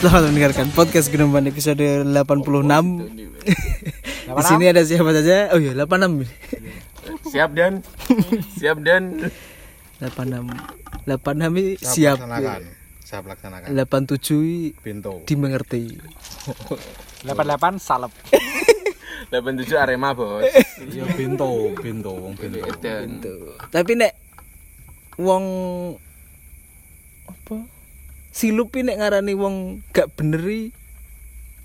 Selamat mendengarkan podcast Genomban episode 86. Di sini ada siapa saja? Oh iya, 86. Siap dan siap dan 86. 86 ini siap. laksanakan siap laksanakan 87 pintu dimengerti. 88 salep 87 Arema bos. iya pintu pintu wong pintu. Tapi nek wong? Silupi nek ngarani wong gak beneri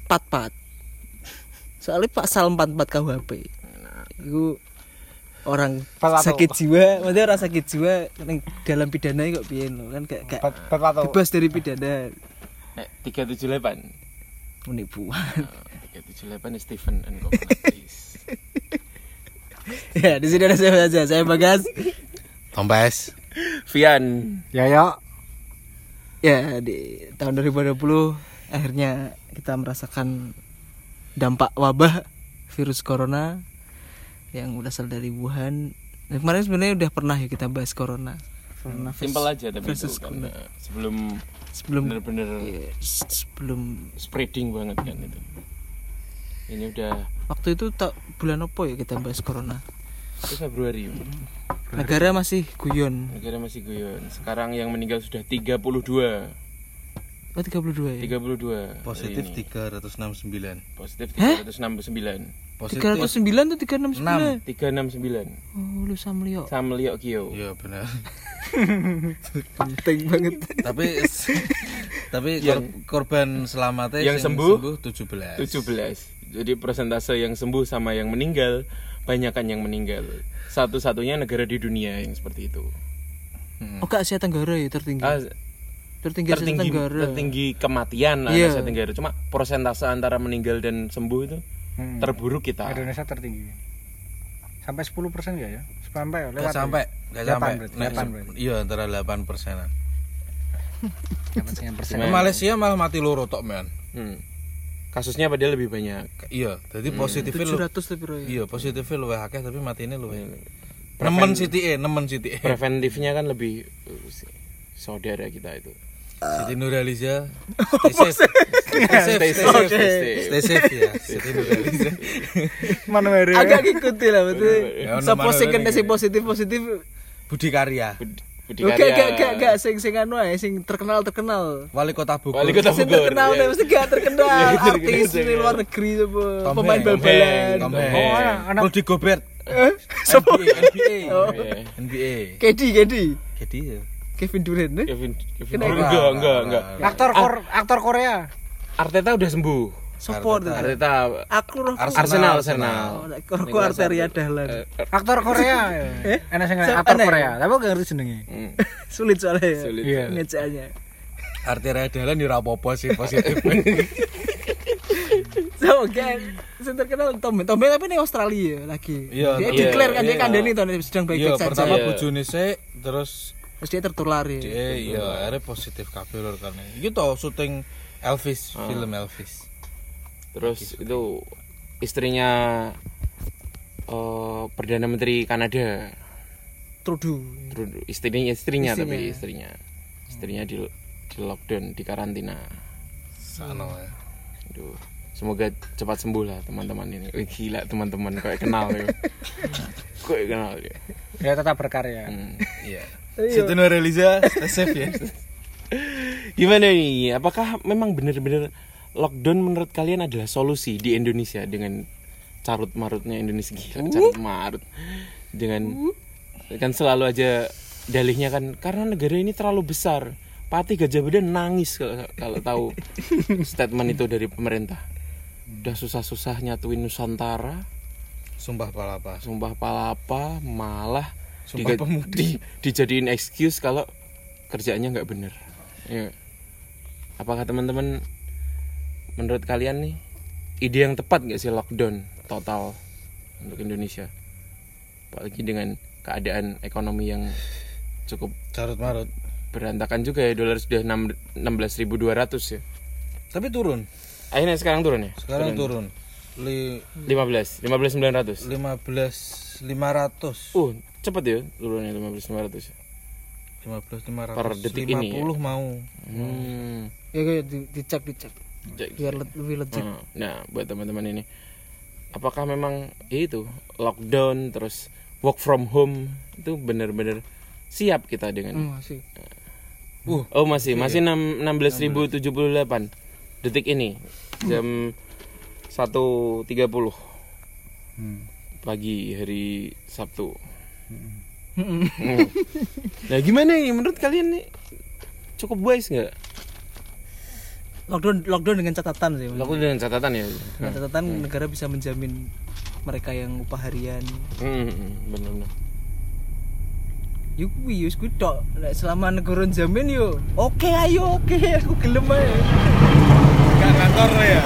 pat-pat. Soalnya pasal 44 KUHP. Itu orang Pasal sakit jiwa, maksudnya orang sakit jiwa ning dalam pidana kok piye lho kan gak gak bebas dari pidana eh, 378 penipuan. 378 Stephen and ya, di sini ada saya saja. Saya Bagas. tombes Vian Ya ya di tahun 2020 akhirnya kita merasakan dampak wabah virus corona yang berasal dari Wuhan. Dan kemarin sebenarnya udah pernah ya kita bahas corona. Corona simpel aja tapi itu kan eh, sebelum Sebelum bener-bener ya, sebelum spreading banget kan itu. Ini udah waktu itu tak bulan apa ya kita bahas corona. Itu Februari. Negara masih guyon. Negara masih guyon. Sekarang yang meninggal sudah 32. Oh 32 ya. 32. positif hari ini. 369 Positif Hah? 369. positif 309 tuh 369. 369. Oh, lu samlio. Sam Leo Kyo. iya benar Penting banget. tapi tapi Yang- kor- korban selamatnya yang sing sembuh? 17 17. Jadi persentase yang sembuh sama yang meninggal banyakan yang meninggal. Satu-satunya negara di dunia yang seperti itu. Oh, ke Asia Tenggara ya tertinggi. Ah, tertinggi Asia tertinggi Tenggara. tertinggi kematian lah Iya. Asia Tenggara. Cuma persentase antara meninggal dan sembuh itu Hmm. terburuk kita. Indonesia tertinggi Sampai 10 persen ya ya Sampai ya Gak lewat sampai gak sampai berarti, Nek, delapan berarti. iya antara 8 persenan ya. Delapan persen Nek Malaysia malah mati loro tok men Hmm. Kasusnya padahal lebih banyak. iya jadi positifnya lu 700 lebih Roy. iya positifnya luwih akeh tapi matinya luwih nemen Siti E nemen Siti E Preventifnya kan lebih uh, saudara kita itu. Siti Nurhaliza stay safe stay safe stay safe Stay safe. stay safe ya Siti Nurhaliza Mana Agak ngikuti lah betul. Ya, sing kena sing positif positif. Budi Karya Bud- Budi Oke Karya. gak gak gak sing sing anu ae sing terkenal terkenal. Wali Kota Bogor Wali Kota Sing Bogor. terkenal ya. tapi mesti gak terkenal Iya, terkenal, artis di terkenal. luar negeri Tom pemain bal-balan. Oh, anak- anak- Rudy Gobert Sopo? NBA NBA. NBA KD KD jadi ya Kevin Durant eh? Kevin Kevin Kenapa? enggak enggak enggak. Aktor Kor aktor Korea Arteta udah sembuh. Support. Arteta Aku roh Arsenal Oh, Arsenal. Aku arteria dahlan. Aktor Korea Eh? Enak sing Siapa aktor nih? Korea Tapi aku gak ngerti jenenge Hmm. Sulit soalnya ya. Sulit. Iya Ngejaannya. arteria dalan ya apa-apa sih positif So, kan sing terkenal Tom Tom Hanks tapi ning Australia lagi. Iya, dia iya, declare kan dia iya. kandani tuh sedang iya baik-baik saja. pertama Iya. bojone sik terus Terus dia tertular ya. dia iya akhirnya positif kabeh lur kan iki to syuting Elvis film Elvis Terus itu istrinya eh, perdana menteri Kanada. Trudeau. Trudeau. Istrinya istrinya tapi Istrinya. istrinya. Istrinya di di lockdown, di karantina. sana ya Aduh. Semoga cepat sembuh lah teman-teman ini. Wih, gila teman-teman kayak kenal ya. Kayak kenal ya. Ya tetap berkarya Hmm. iya Siti Nurhaliza stay safe ya Gimana nih? Apakah memang benar-benar lockdown menurut kalian adalah solusi di Indonesia dengan carut marutnya Indonesia gila, carut marut dengan kan selalu aja dalihnya kan karena negara ini terlalu besar. Pati Gajah Beda nangis kalau, kalau tahu statement itu dari pemerintah. Udah susah-susah nyatuin Nusantara, sumpah palapa sumpah palapa, malah Sumpah diga- pemudi. di- dijadiin excuse kalau kerjaannya nggak bener. Ya. Apakah teman-teman menurut kalian nih ide yang tepat nggak sih lockdown total untuk Indonesia? Apalagi dengan keadaan ekonomi yang cukup carut marut berantakan juga ya dolar sudah 16.200 ya. tapi turun Akhirnya sekarang turun ya? sekarang turun Li, 15, 15.900. 15 500 Uh, cepet ya turunnya 15.900. 15 500 Per detik ini ya? 50 mau Hmm. ya kayak di- dicek dicek Cek. biar le- lebih legit Hmm, Nah, buat teman-teman ini, apakah memang ya itu lockdown terus work from home itu benar-benar siap kita dengan? Hmm, masih Oh masih masih enam- 16.078 detik ini jam 1.30 Hmm. pagi hari Sabtu. Hmm. Hmm. Nah gimana nih menurut kalian nih cukup wise nggak? Lockdown lockdown dengan catatan sih. Lakukan dengan catatan ya. dengan catatan negara bisa menjamin mereka yang upah harian. Hmm, hmm, benar-benar. yuk kuwi yus kuwi tok selama negara jamin yo oke ayo oke. Aku gelem ae Gak kantor ya.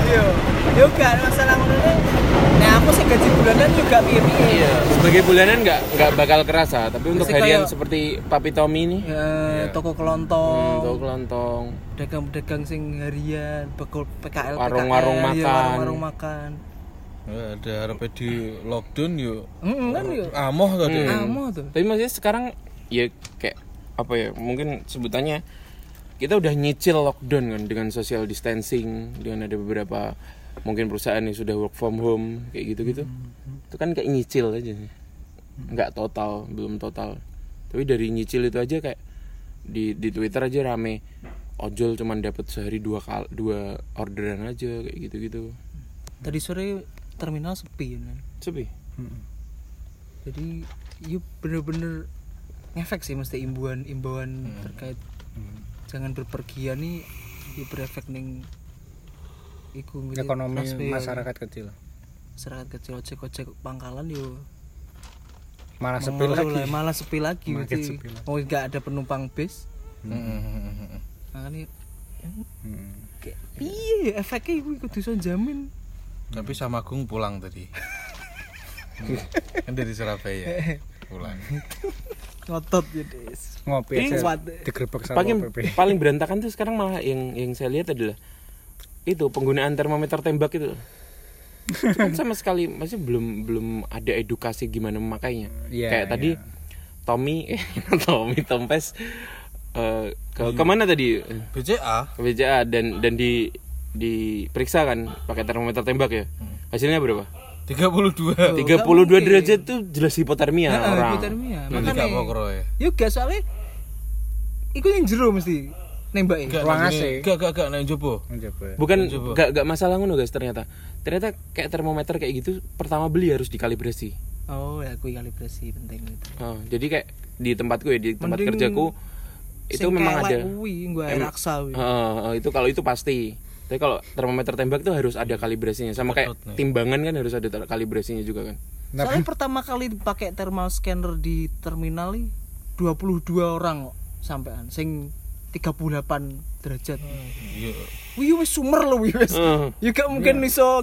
yo gak masalah. Ngono nah aku sih gaji bulanan juga piye piye Iya, sebagai bulanan nggak nggak bakal kerasa, tapi untuk Masih harian kayak- seperti Papi Tommy nih, ya toko hmm, kelontong toko kelontong, pedagang-pedagang sing harian bekal PKL Warung-warung PKL, ya, makan. warung-warung makan. Ya, ada harap di lockdown yuk. Heeh kan yo Amoh tadi. amo tuh. Tapi maksudnya sekarang ya kayak apa ya? Mungkin sebutannya kita udah nyicil lockdown kan dengan social distancing, dengan ada beberapa mungkin perusahaan yang sudah work from home kayak gitu-gitu. Itu kan kayak nyicil aja. Nggak total, belum total. Tapi dari nyicil itu aja kayak di di Twitter aja rame ojol cuman dapat sehari dua kal dua orderan aja kayak gitu-gitu. tadi sore terminal sepi ya kan. Sepi. jadi yuk bener-bener ngefek sih mesti imbuan imbauan terkait jangan berpergian nih yuk berefek ning iku ekonomi masyarakat kecil masyarakat kecil ojek ojek pangkalan yo malah sepi lagi lah, malah sepi lagi Makin berarti. sepi lagi. oh nggak ada penumpang bis Hmm. makanya Hmm. piye efeknya iku kudu iso jamin Tapi sama Gung pulang tadi. kan dari Surabaya. Pulang. ngotot jadi. Ngopi aja digerebek sama paling PP paling berantakan tuh sekarang malah yang yang saya lihat adalah itu penggunaan termometer tembak itu. Kan sama sekali masih belum belum ada edukasi gimana memakainya. Iya, kayak tadi iya. Tommy eh Tommy Tompes eh, ke ke mana tadi? BCA ke BCA dan dan di diperiksa kan pakai termometer tembak ya? Hasilnya berapa 32. 32 mungkin. derajat tuh jelas hipotermia Heeh, orang hipotermia. Makanya- gak pokro ya. Yuk gak soalnya Iku yang jero mesti nembak Gak Ruang AC. Gak gak gak nang jopo. Bukan gak, gak masalah ngono guys ternyata. Ternyata kayak termometer kayak gitu pertama beli harus dikalibrasi. Oh ya aku kalibrasi penting itu Oh, jadi kayak di tempatku ya di tempat Mending kerjaku itu memang ada. kuwi nggo air Em-. Heeh, heeh, itu kalau itu pasti. Tapi kalau termometer tembak tuh harus ada kalibrasinya sama kayak timbangan kan harus ada kalibrasinya juga kan. Soalnya pertama kali pakai thermal scanner di terminal nih 22 orang kok sampean sing 38 derajat. Iya. Wih wis sumer lho wih wis. Heeh. Ya gak mungkin iso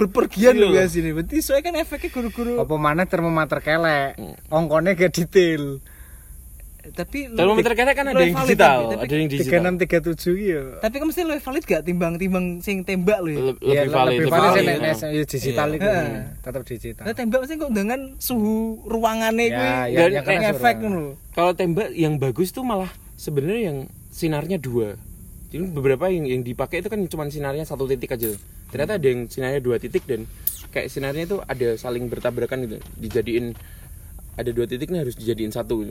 berpergian lho Iya. guys ini. Berarti soalnya kan efeknya guru-guru. apa mana termometer kelek ongkone gak detail Tapi lu- Termometer kayak kan ada yang valid digital, tapi- ada yang tiga digital. enam tiga tujuh ya Tapi kan mesti lebih valid gak timbang timbang sing tembak lho. ya? Iya, lebih valid, lebih valid valid. sih, Heeh. nek- ya, digital Iya. itu Heeh. tetap digital Lah tembak mesti kok dengan suhu ruangannya Ya, kuwi. ya, Dan yang kena efek ngono. Kalau tembak yang bagus tuh malah sebenarnya yang sinarnya dua. Jadi beberapa yang yang dipakai itu kan cuma sinarnya satu titik aja. Ternyata ada yang sinarnya dua titik dan kayak sinarnya itu ada saling bertabrakan gitu. Dijadiin ada dua titiknya harus dijadiin satu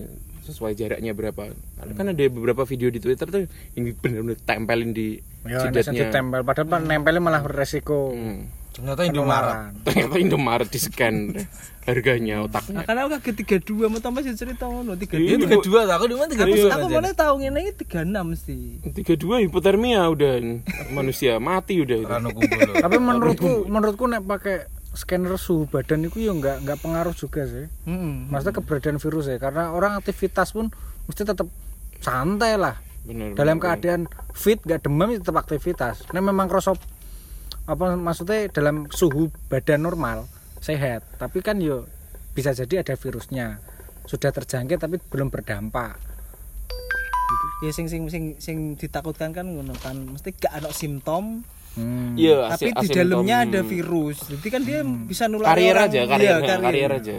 sesuai jaraknya berapa. Karena kan ada beberapa video di Twitter tuh yang benar-benar tempelin di ya jidatnya. ditempel padahal pan nempelnya malah beresiko Hmm. Ternyata Indomaret. Ternyata Indomaret di scan harganya otaknya. Makanya aku kaget 32 mau tambah sih cerita ngono 32. Iya tiga dua, aku di mana tiga Aku, dua aku mana tahu ngene iki 36 mesti. Tiga dua hipotermia udah manusia mati udah itu. Tapi menurutku menurutku nek pakai scanner suhu badan itu ya nggak nggak pengaruh juga sih. Heeh. maksudnya keberadaan virus ya karena orang aktivitas pun mesti tetap santai lah. Bener, dalam bener, keadaan fit nggak demam ya tetap aktivitas. Nah memang krosop apa maksudnya dalam suhu badan normal sehat. Tapi kan yo bisa jadi ada virusnya. Sudah terjangkit tapi belum berdampak. Ya sing sing sing sing ditakutkan kan ngono kan. Mesti gak ada simptom hmm. Iya, tapi di dalamnya ada virus. Jadi kan dia bisa nulari Karier orang. aja, Iya, karier, karier. karier aja.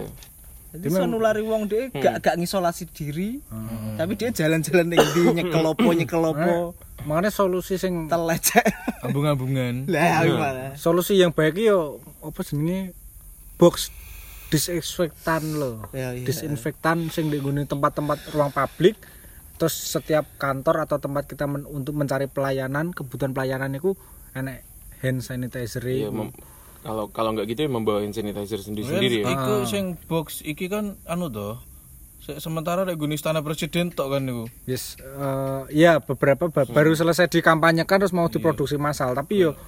Jadi bisa nulari wong dia gak gak ngisolasi diri. Tapi dia jalan-jalan ning ndi nyekel opo nyekel opo. makanya solusi sing telecek Ambung-ambungan. lah gimana solusi yang baik yo apa jenenge box disinfektan loh Ya, iya. disinfektan sing diguni tempat-tempat ruang publik terus setiap kantor atau tempat kita men- untuk mencari pelayanan kebutuhan pelayanan itu enek hand sanitizer Iya, kalau kalau nggak gitu ya membawa hand sanitizer sendiri-sendiri ya. Iku sing box iki kan anu toh. Se- Sementara lek guni istana presiden tok kan niku. yes eh, ya beberapa ba- baru selesai dikampanyekan terus mau diproduksi massal tapi yo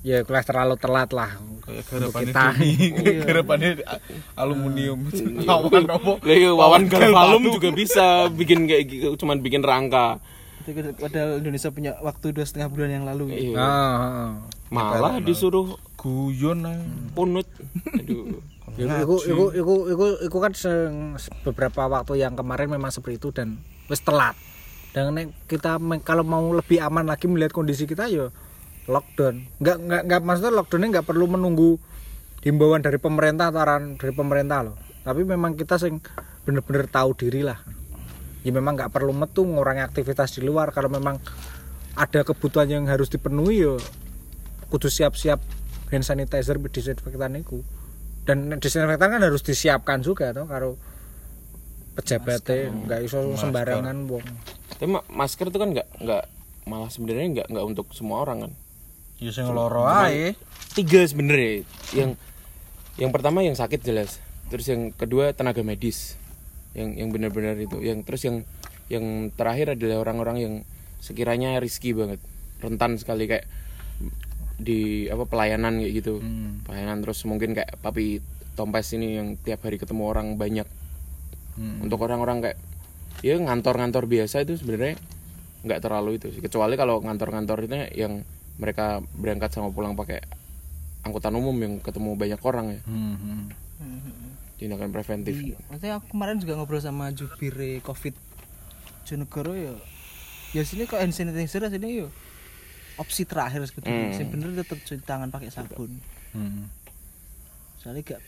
ya kelas terlalu telat lah Untuk kita. Doni. garapane a- aluminium. Awan apa? Lah iya, Wawan Galvalum juga bisa bikin kayak gitu, cuman bikin rangka. Padahal Indonesia punya waktu dua setengah bulan yang lalu Iya. Ah, ah, ah. Malah disuruh Guyon ae. punut. Aduh. Iku, iku, iku, iku, iku, iku kan beberapa waktu yang kemarin memang seperti itu dan wis telat. Dan kita kalau mau lebih aman lagi melihat kondisi kita ya lockdown. Enggak enggak enggak maksudnya lockdownnya enggak perlu menunggu himbauan dari pemerintah atau arahan dari pemerintah loh. Tapi memang kita sing bener-bener tahu diri lah. Ya memang nggak perlu metu ngurangi aktivitas di luar kalau memang ada kebutuhan yang harus dipenuhi ya kudu siap-siap hand sanitizer disinfektan itu dan disinfektan kan harus disiapkan juga tuh karo pejabatnya nggak iso sembarangan wong Tapi ma- masker itu kan nggak nggak malah sebenarnya nggak nggak untuk semua orang kan. Ya sing loro ae. Tiga sebenarnya yang yang pertama yang sakit jelas. Terus yang kedua tenaga medis. Yang yang benar-benar itu. Yang terus yang yang terakhir adalah orang-orang yang sekiranya risky banget. Rentan sekali kayak di apa pelayanan kayak gitu. Pelayanan terus mungkin kayak papi Tompes ini yang tiap hari ketemu orang banyak. Untuk orang-orang kayak ya ngantor-ngantor biasa itu sebenarnya nggak terlalu itu sih. Kecuali kalau ngantor-ngantor itu yang mereka berangkat sama pulang pakai angkutan umum yang ketemu banyak orang ya. Tindakan preventif. Iya, maksudnya aku kemarin juga ngobrol sama jubir covid Jonegoro ya. Ya sini kok hand sanitizer sini yo opsi terakhir sebetulnya sing bener tetap cuci tangan pakai sabun. Soalnya gak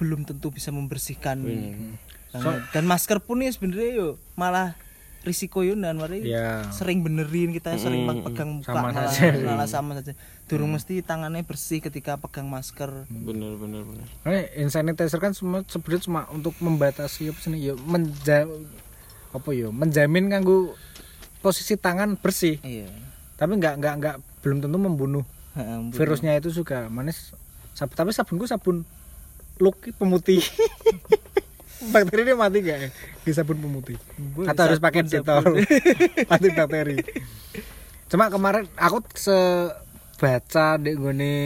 belum tentu bisa membersihkan tangan. dan masker pun ya sebenarnya yo malah risiko yo dan mari Ya. sering benerin kita sering pegang muka Sama malah, saja. malah sama saja. Durung mesti tangannya bersih ketika pegang masker. Bener bener bener. Nah, hand sanitizer kan semua sebenarnya cuma untuk membatasi apa sih ya menja apa ya? Menjamin kanggo posisi tangan bersih. Iya. Tapi nggak nggak nggak belum tentu membunuh. Virusnya itu juga manis. Sab, tapi sabunku sabun look pemutih bakteri ini mati gak ya di sabun pemutih. Boleh, atau harus pakai detol. mati bakteri. Cuma kemarin aku sebaca di gone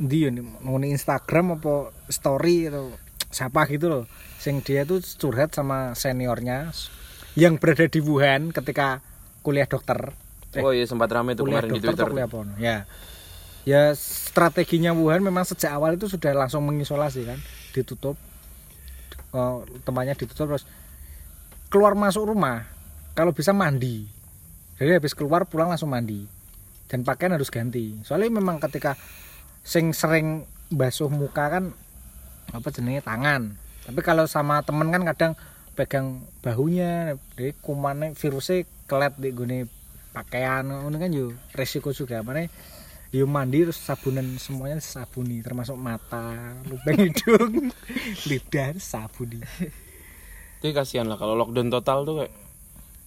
di ngone Instagram apa story atau siapa gitu loh. Sing dia tuh curhat sama seniornya yang berada di Wuhan ketika kuliah dokter. Oh iya sempat ramai tuh kuliah kemarin di dokter Twitter. kuliah apa ya. Ya strateginya Wuhan memang sejak awal itu sudah langsung mengisolasi kan ditutup Oh, tempatnya ditutup terus keluar masuk rumah. Kalau bisa mandi. Jadi habis keluar pulang langsung mandi. Dan pakaian harus ganti. Soalnya memang ketika sing sering basuh muka kan apa jenenge tangan. Tapi kalau sama temen kan kadang pegang bahunya jadi kumannya virusnya kelet di gune pakaian. Ini kan yo resiko juga. Mana yo mandi terus sabunan semuanya sabuni termasuk mata lubang hidung lidah sabuni Tapi kasihan lah kalau lockdown total tuh kayak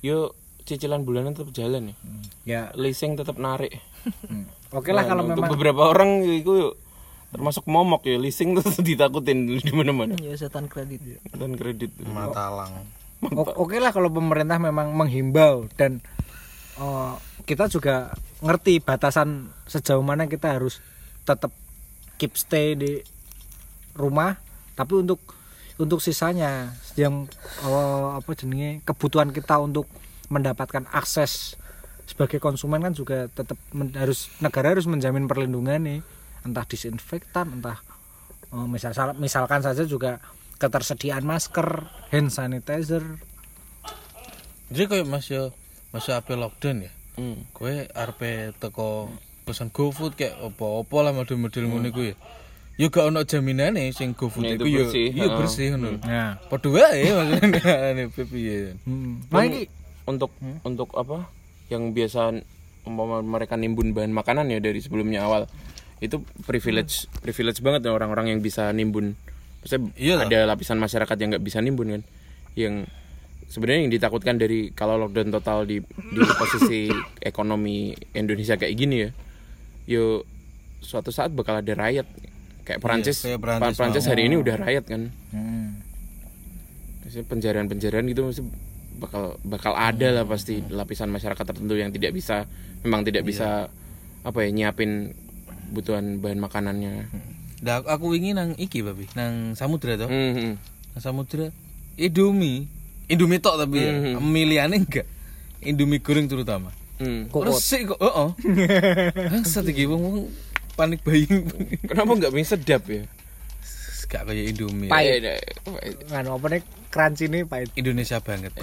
yuk cicilan bulanan tetap jalan ya. ya Leasing tetap narik. hmm. oke lah Nah, kalau untuk memang beberapa orang itu termasuk momok ya leasing tuh ditakutin di mana-mana. ya setan kredit Dan kredit. Matalang. O- oke lah kalau pemerintah memang menghimbau dan eh, kita juga ngerti batasan sejauh mana kita harus tetap keep stay di rumah. Tapi untuk untuk sisanya yang eh, apa jenenge kebutuhan kita untuk mendapatkan akses sebagai konsumen kan juga tetap men- harus negara harus menjamin perlindungan nih. Entah disinfektan entah eh, misal misalkan saja juga ketersediaan masker hand sanitizer. Jadi kayak masih masih apa lockdown ya. Hmm. Kowe arep teko pesan GoFood kayak apa-apa lah model-model ngono iku ya. Ya gak ono jaminane sing GoFood iku itu ya bersih, iya ngono. nah Padha wae maksudnya piye. hmm. Nah, ini Untuk untuk apa? yang biasa umpama mereka nimbun bahan makanan ya dari sebelumnya awal itu privilege privilege banget ya orang-orang yang bisa nimbun Maksudnya Iya lah. ada lapisan masyarakat yang nggak bisa nimbun kan yang sebenarnya yang ditakutkan dari kalau lockdown total di di posisi ekonomi Indonesia kayak gini ya yo suatu saat bakal ada riot kayak Perancis kayak Perancis Perancis hari ini udah riot kan Hmm. Penjarahan-penjarahan gitu mesti bakal bakal ada lah pasti lapisan masyarakat tertentu yang tidak bisa memang tidak bisa apa ya nyiapin kebutuhan bahan makanannya. Nah, aku- ingin nang iki babi, nang samudra toh. Hmm. Nang samudra Indomie. Indomie tok tapi ya. Mhm. Miliane enggak. Indomie goreng terutama. Hmm. Resik kok, heeh. Bangsat iki wong panik buying. Kenapa nggak bisa sedap ya? Gak kayak Indomie. Pahit. Nganu apa nih crunchy ini pahit. Indonesia banget.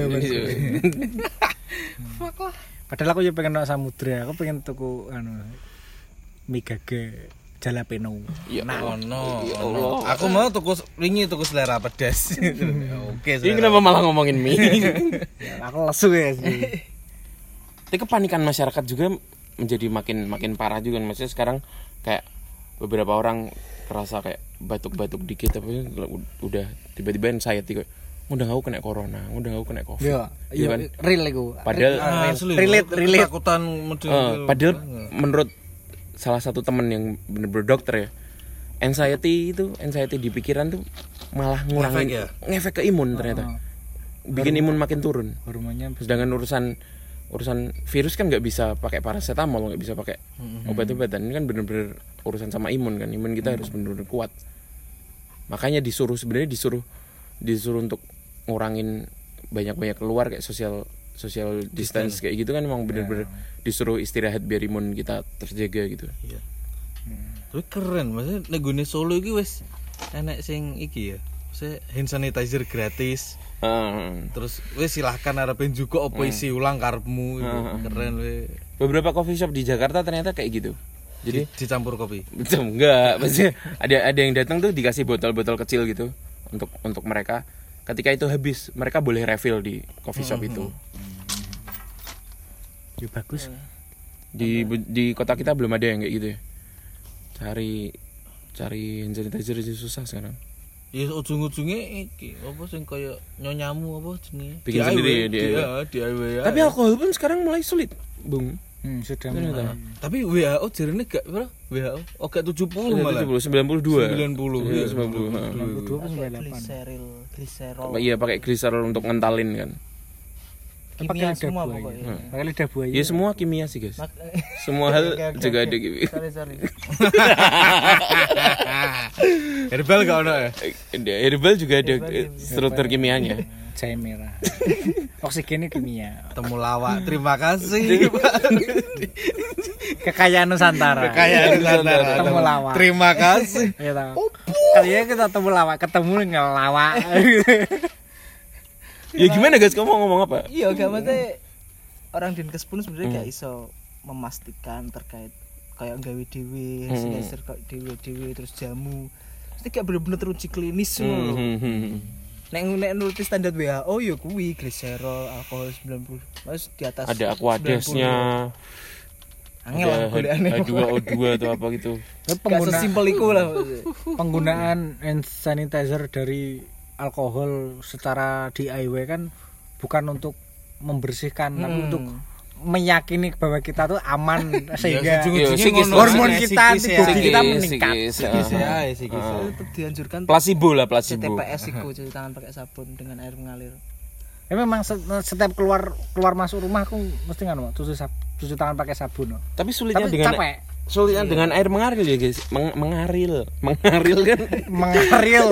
Padahal aku ya pengen nang samudra, aku pengen tuku anu migage jalapeno. Ya Oh no, Ya oh, no. Allah. Aku mau tuku wingi tuku selera pedas. Oke, Ini kenapa malah ngomongin mie? Ya, aku lesu ya sih. Tapi kepanikan masyarakat juga menjadi makin makin parah juga. Maksudnya sekarang kayak beberapa orang kerasa kayak batuk-batuk dikit tapi udah tiba-tiba anxiety kayak udah aku kena corona, udah aku kena covid. Yo, Iya yo kan? real iku. Padahal Ah, asli, relate, loh. relate. Ketakutan model. Eh, padahal menurut salah satu temen yang bener-bener dokter ya. Anxiety itu anxiety di pikiran tuh malah ngurangin Ngefek ya? ngefek ke imun ternyata. Bikin imun makin turun. hormonnya sedangkan urusan urusan virus kan nggak bisa pakai paracetamol nggak bisa pakai obat-obatan. Ini kan bener-bener urusan sama imun kan. Imun kita harus bener-bener kuat. Makanya disuruh sebenarnya disuruh disuruh untuk ngurangin banyak-banyak keluar kayak sosial social distance kayak gitu kan emang bener-bener disuruh istirahat biar imun kita terjaga gitu. Tapi keren, maksudnya negone Solo iki wis enek sing iki ya. Maksudnya hand sanitizer gratis. Ah, Terus wis silahkan arepin juga opo isi ulang karepmu itu. Keren we. beberapa coffee shop di Jakarta ternyata kayak gitu. Jadi Di- dicampur kopi. Betul, enggak. Maksudnya ada ada yang datang tuh dikasih botol-botol kecil gitu untuk untuk mereka. Ketika itu habis mereka boleh refill di coffee shop itu ya bagus. di di kota kita belum ada yang kayak gitu ya cari cari hand sanitizer aja susah sekarang Ya ujung-ujungnya iki apa sing kaya nyonyamu apa jenenge? Bikin DIY, sendiri ya, DIY. Iya, DIY. ya. tapi alkohol pun sekarang mulai sulit bung Hmm, sudah ternyata mulai. Tapi WHO jarene gak berapa? WHO oh gak 70 malah. 70 92 90, Iya, iya. 90 ha. 92 apa 98? gliseril gliserol iya pakai glycerol untuk ngentalin kan kimia semua buaya. pokoknya Pakai lidah buaya. ya semua kimia sih guys Mak- semua hal Oke, oke, juga oke. ada kimia sorry sorry Herbal gak ono ya? Herbal juga ada struktur kimianya Jahe merah. Oksigennya kimia. Temu lawak. Terima kasih. Kekayaan Nusantara. Kekayaan Nusantara. Temu lawak. Terima kasih. Ya tahu. Kali ini kita temu lawak, ketemu ngelawak. Ya gimana guys? Kamu mau ngomong apa? Iya gak maksudnya orang dinkes pun sebenarnya gak iso memastikan terkait kayak gawe dewe hasil kayak dewe dewe terus jamu. Mesti gak bener-bener teruji klinis ngono lho. Hmm, hmm, hmm. nek nek nuruti standar WHO ya kuwi gliserol alkohol 90 mas di atas ada aquadesnya. 90. angel lah goleane H2O2 atau apa gitu. Gak Pengguna, sesimpel iku lah penggunaan hand sanitizer dari alkohol secara DIY kan bukan untuk membersihkan tapi Hmm. untuk meyakini bahwa kita tuh aman sehingga Iya, psikis, ngono. hormon kita psikis, kita meningkat. ya. Ah. tetap dianjurkan placebo lah placebo CTPS iku cuci tangan pakai sabun dengan air mengalir Ya memang set- setiap keluar keluar masuk rumah aku mesti cuci sab, cuci tangan pakai sabun. tapi sulitnya Tapi dengan capek. Sulitnya dengan air mengalir ya guys. Meng- mengaril. Mengaril kan? Mengaril.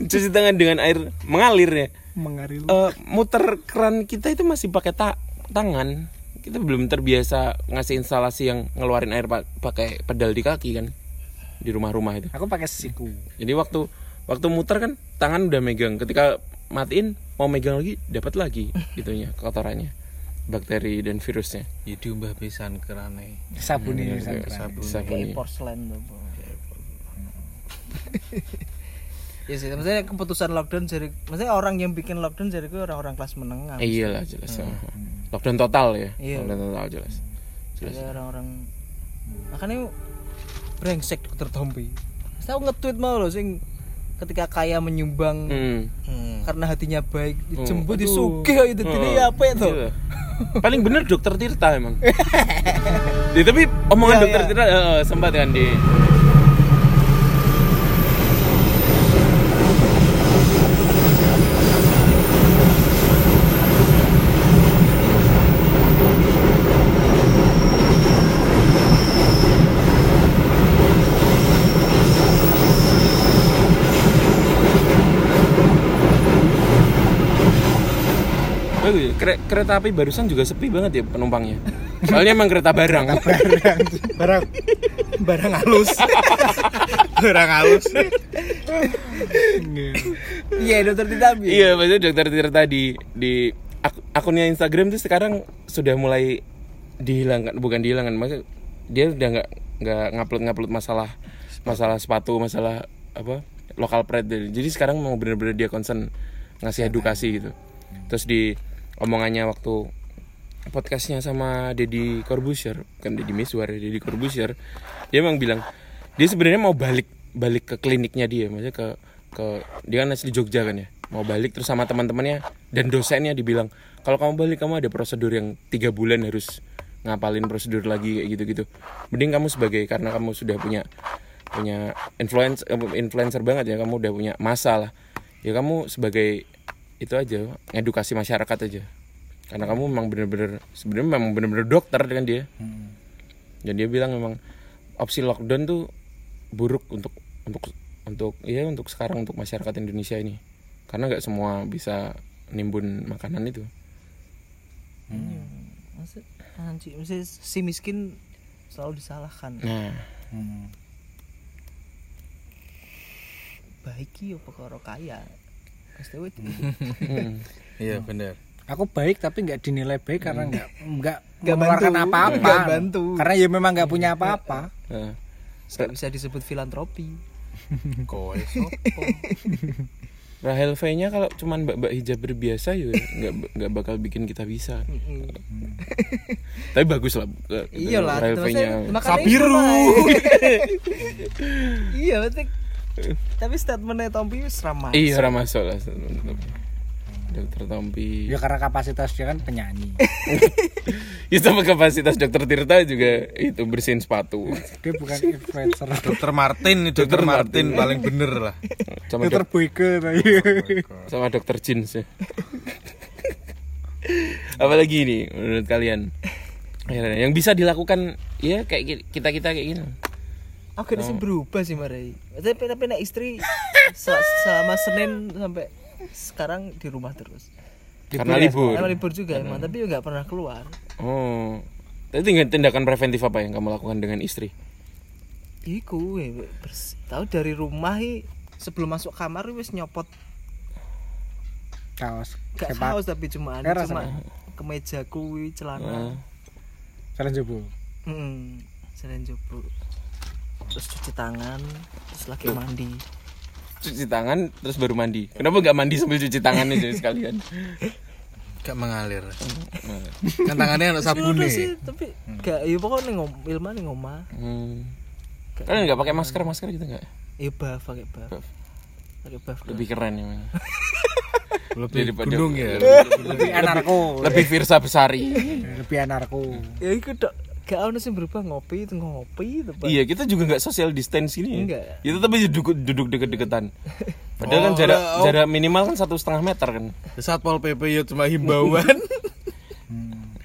cuci tangan dengan air mengalir ya. Mengaril. Eh, muter keran kita itu masih pakai ta- tangan. Kita belum terbiasa ngasih instalasi yang ngeluarin air pa- pakai pedal di kaki kan? Di rumah-rumah itu. Aku pakai siku. jadi waktu waktu muter kan tangan udah megang. Ketika matiin mau megang lagi dapat lagi itunya kotorannya bakteri dan virusnya Ya diumbah pisan kerane. Sabun ini Sabun. sabun. sabun kayak iya. porselen tuh. Ya sih, maksudnya keputusan lockdown jadi maksudnya orang yang bikin lockdown jadi orang-orang kelas menengah. Eh, iyalah jelas. Lockdown total ya. Iya. Lockdown total jelas. Jelas. Jadi orang-orang makanya brengsek dokter Tompi. Saya nge-tweet mau loh sing ketika kaya menyumbang Hmm. karena hatinya baik dijemput aduh. disugih itu Oh, ini apa itu? iya. Paling bener dokter Tirta emang. Ya, tapi omongan Iya, dokter iya. Tirta eh, sempat kan di Bagus, kere- kereta api barusan juga sepi banget ya penumpangnya. Soalnya emang kereta barang. barang barang halus Barang halus. Iya dokter Titabi. iya, maksudnya dokter Tirta di di ak- akunnya Instagram tuh sekarang sudah mulai dihilangkan, bukan dihilangkan, maksudnya dia udah nggak nggak ngupload ngupload masalah masalah sepatu, masalah apa lokal pride. Jadi sekarang mau bener-bener dia concern ngasih edukasi gitu. Terus di omongannya waktu podcastnya sama Deddy Corbuzier kan Deddy Miswar Deddy Corbuzier dia emang bilang dia sebenarnya mau balik balik ke kliniknya dia maksudnya ke ke dia kan asli Jogja kan ya mau balik terus sama teman-temannya dan dosennya dibilang kalau kamu balik kamu ada prosedur yang tiga bulan harus ngapalin prosedur lagi kayak gitu-gitu. Mending kamu sebagai karena kamu sudah punya punya influencer influencer banget ya kamu udah punya masa lah. Ya kamu sebagai itu aja edukasi masyarakat aja. Karena kamu memang bener-bener sebenarnya memang bener-bener dokter dengan dia. Dan dia bilang memang opsi lockdown tuh buruk untuk untuk untuk ya untuk sekarang untuk masyarakat Indonesia ini. Karena nggak semua bisa nimbun makanan itu. Maksud anjing, maksudnya si miskin selalu disalahkan. nah. Baik ki apa karo kaya. Wit. hmm. Iya bener. aku baik tapi nggak dinilai baik karena nggak nggak Nggak mengeluarkan apa-apa bantu. karena ya memang nggak punya apa-apa Nah, Nggak bisa disebut filantropi. Kowe sopo? Rahel V nya kalau cuman mbak-mbak hijab berbiasa ya nggak nggak bakal bikin kita bisa tapi bagus lah eh, Iya lah, Rahel V nya Sabiru. iya, berarti tapi statementnya Tompi wis ramah. iya ramah masuk lah dokter Tompi ya karena kapasitas dia kan penyanyi Ya sama kapasitas dokter Tirta juga itu bersihin sepatu. dia bukan influencer Dokter Martin nih, Dokter Martin paling bener lah. Sama dokter dok- Boyke tadi sama dokter jeans ya. Apalagi nih menurut kalian? Ya, Yang bisa dilakukan ya kayak kita kita kayak gini. Aku udah sih berubah sih Marai. Tapi tapi nek istri sel- selama Senin sampai sekarang di rumah terus. Karena ya, libur. Karena libur juga emang, tapi nggak pernah keluar. Oh. Tapi tinggal tindakan preventif apa yang kamu lakukan dengan istri? Iku we, bers- tahu dari rumah i, sebelum masuk kamar wis nyopot kaos gak sepak kaos tapi cuma Eh, cuma rasanya. kemeja kuwi celana. kalian coba Hmm, selain. Terus cuci tangan, terus lagi mandi. Cuci tangan terus baru mandi. Kenapa nggak mandi sambil cuci tangan aja sekalian? Gak mengalir. kan tangannya anak sabun nih. sih, tapi gak ya pokoknya ngom, Ilma nih ngomah. Hmm. Kalian nggak pakai masker masker gitu nggak? Ya buff, pakai buff. Buff. Pakai buff. Lebih keren ya. Man. Lebih Daripada- gunung ya. lebih anarko Lebih Firsa Besari. lebih anarko Ya iku dok, gak ono sing berubah ngopi itu ngopi itu Pak. Iya kita juga nggak social distance ini ya. Enggak. Itu tapi duduk duduk deket-deketan. Padahal kan Oh, jarak udah, oh. jarak minimal kan satu setengah meter kan. Satpol PP ya cuma himbauan.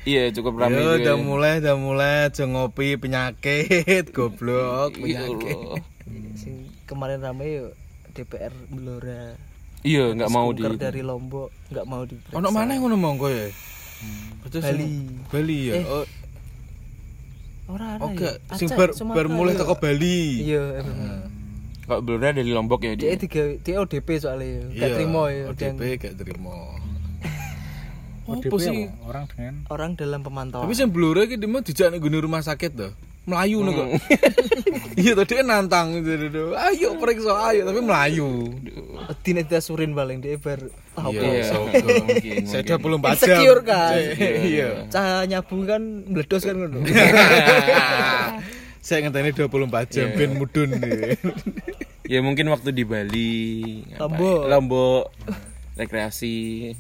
Iya cukup ramai Yo, juga. udah ya. mulai, udah mulai aja ngopi penyakit, goblok Iya, penyakit. Sing kemarin rame yuk DPR Blora. Iya nggak mau di. Dari Lombok nggak mau di Ono mana yang ngono monggo ya? Betul sing- Bali. Bali ya. Eh, Oh, Ora ana gak, ya. sing bar, bar mulai teko Bali. Iya, emang. Kalau Blora dari Lombok ya Dia dia. tiga dia ODP soalnya gak Iya, terima ya ODP gak terima. ODP Apa sih? orang dengan orang dalam pemantauan. Tapi sing blur iki demo dijak ning rumah sakit to. Melayu nih kok. Iya tadi nantang gitu. Ayo periksa ayo tapi melayu. Dina surin paling dia ber Iya, so- mungkin, Saya mungkin. 24 jam. Insecure kan. Iya. Cahaya nyabu kan meledos kan ngono. Saya ngenteni 24 jam Iya. ben mudun nih. Ya mungkin waktu di Bali? Lombok. Lombok, rekreasi.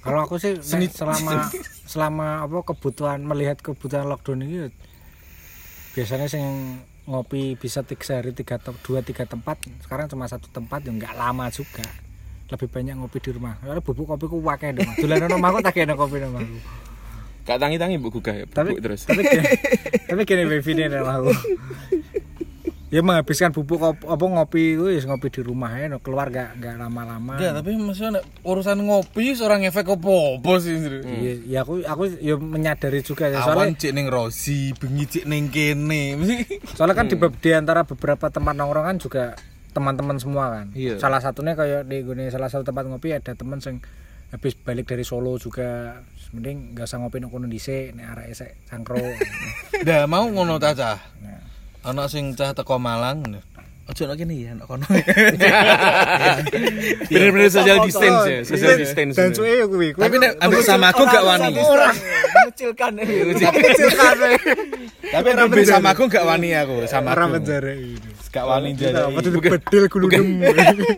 Kalau aku sih selama selama apa kebutuhan melihat kebutuhan lockdown ini biasanya sing ngopi bisa tiga sehari tiga dua tiga tempat. Sekarang cuma satu tempat yang nggak lama juga. Lebih banyak ngopi di rumah. Karena bubuk kopi ku wakai dong tulen nang omahku tak kene kopi nang omahku Kak tangi-tangi bu gugah ya, tapi terus. tapi gini- tapi gini baby ini nang omahku ya menghabiskan bubuk apa ngopi itu ya ngopi di rumah ya no. keluar gak nggak lama-lama Enggak, tapi maksudnya urusan ngopi seorang efek apa-apa sih. Ndre. Iya, ya aku aku ya menyadari juga ya Awan soalnya cek ning Rosi, bengi cek ning kene. Soalnya kan di, be- di antara beberapa tempat nongkrongan juga teman-teman semua kan Iya. salah satunya kayak di gini salah satu tempat ngopi ada teman sing habis balik dari Solo juga mending nggak usah ngopi nang kono dhisik nek arek esek cangkro Dah mau ngono ta cah. Nah. Ana sing cah teko Malang. Ojo nek kene ya nek kono. Bener-bener social distance ya, social distance. dan suwe ya kuwi Tapi nek ambek sama aku gak wani. Mengecilkan kecilkan Tapi nek ambek sama aku gak wani aku, sama orang aku. penjara ini Gak wani tuh bedil guludem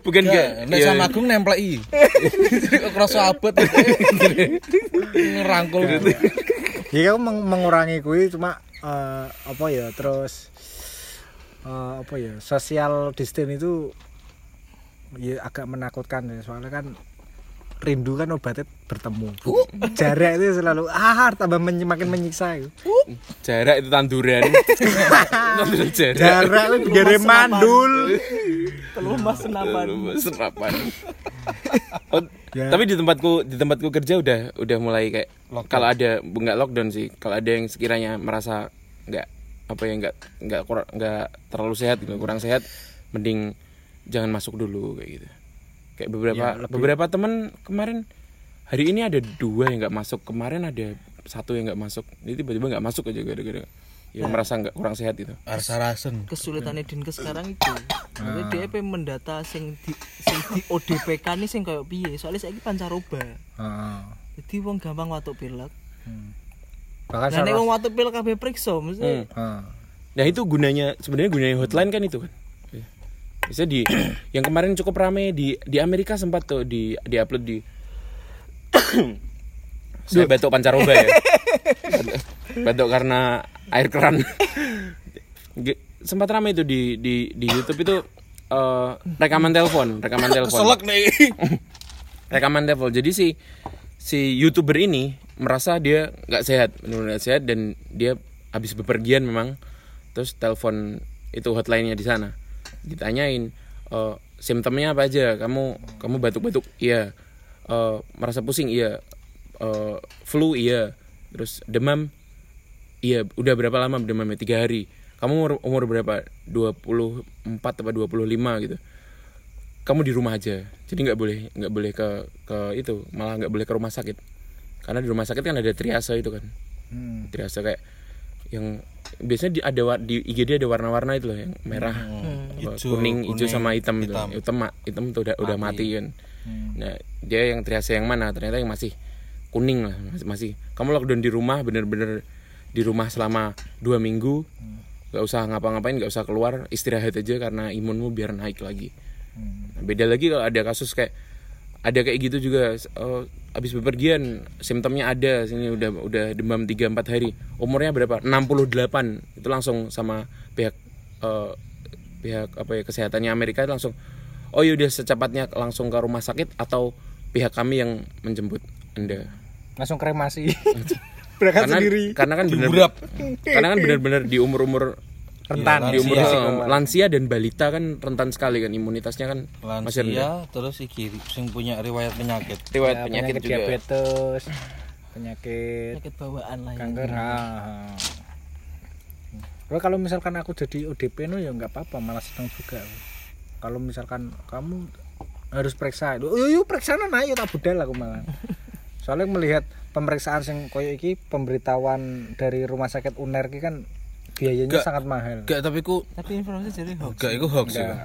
Bukan gak? Nek ya, sama aku nempleki. Kerasa abot. Ngerangkul. ya aku meng- mengurangi kuwi cuma eh, apa ya terus eh, apa ya social distance itu ya agak menakutkan ya soalnya kan rindu kan obatnya bertemu jarak itu selalu ah tambah menyi- makin menyiksa itu Jarak itu tanduran. Jarak. jarak itu biar mandul Keluh mas senapan. Senapan. Oh, Ya. Tapi di tempatku di tempatku kerja udah udah mulai kayak kalau ada nggak lockdown sih. Kalau ada yang sekiranya merasa nggak apa ya nggak nggak kurang nggak terlalu sehat gitu, kurang sehat, mending jangan masuk dulu kayak gitu. Kayak beberapa Ya, lebih- beberapa teman kemarin hari ini ada dua yang nggak masuk, kemarin ada satu yang nggak masuk. Jadi tiba-tiba nggak masuk aja gara-gara ya merasa nggak kurang sehat itu. Rasa-rasen. kesulitannya Dinke sekarang itu Maksudnya dia pengen mendata sing di sing di ODPK nih sing kayak piye soalnya saya pancaroba Heeh. jadi wong gampang watuk pilek bahkan nah wong watuk pilek kabeh periksa mesti Hmm. Heeh. Nah itu gunanya sebenarnya gunanya hotline kan itu kan. Bisa di yang kemarin cukup rame di di Amerika sempat tuh di di upload di saya batuk pancaroba ya. Batuk- karena air keran. Sempat rame itu di di di YouTube itu eh, rekaman telepon, rekaman telepon Keselak nih. rekaman telepon. Jadi si si youtuber ini merasa dia nggak sehat, benar-benar nggak sehat dan dia habis bepergian memang. Terus telepon itu hotline-nya di sana. Ditanyain eh, simptomnya apa aja? Kamu kamu batuk-batuk? Iya. Eh, merasa pusing? Iya. Eh, flu? Iya. Terus demam? Iya. Udah berapa lama demamnya? Tiga hari. Kamu umur, umur berapa? 24 atau 25 gitu kamu di rumah aja jadi nggak boleh nggak boleh ke ke itu malah nggak boleh ke rumah sakit karena di rumah sakit kan ada triase itu kan. Hmm. triase kayak yang biasanya di ada di IGD ada warna-warna itu loh yang merah apa, Ijo, kuning, hijau kuning, sama hitam, itu hitam. hitam ma- hitam tuh udah udah mati. kan. Hmm. nah dia yang triase yang mana? Ternyata yang masih kuning lah masih, masih. Kamu lockdown di rumah bener-bener di rumah selama dua minggu nggak usah ngapa-ngapain nggak usah keluar istirahat aja karena imunmu biar naik lagi. Hmm. Nah, beda lagi kalau ada kasus kayak ada kayak gitu juga eh, habis bepergian simptomnya ada sini udah udah demam 3 4 hari. Umurnya berapa? 68 itu langsung sama pihak eh, pihak apa ya kesehatannya Amerika langsung oh yaudah secepatnya langsung ke rumah sakit atau pihak kami yang menjemput anda. Langsung kremasi. Berangkat karena sendiri. karena kan Diurap. karena kan bener-bener di umur-umur rentan di umur Lansia. eh, lansia dan balita kan rentan sekali kan imunitasnya kan masih rendah Lansia terus iki sing punya riwayat penyakit. riwayat Ya, penyakit, juga diabetes penyakit penyakit bawaan lah ya. kanker ah. Kalau kalau misalkan aku jadi ODP no ya nggak apa-apa malah senang juga kalau misalkan kamu harus periksa oh yuk, yuk periksa no nah yuk tak budal aku malah soalnya melihat pemeriksaan sing koyo iki pemberitahuan dari rumah sakit UNER iki kan biayanya Gak. sangat mahal. Gak tapi ku Tapi informasi jadi hoax. gak iku hoax ya.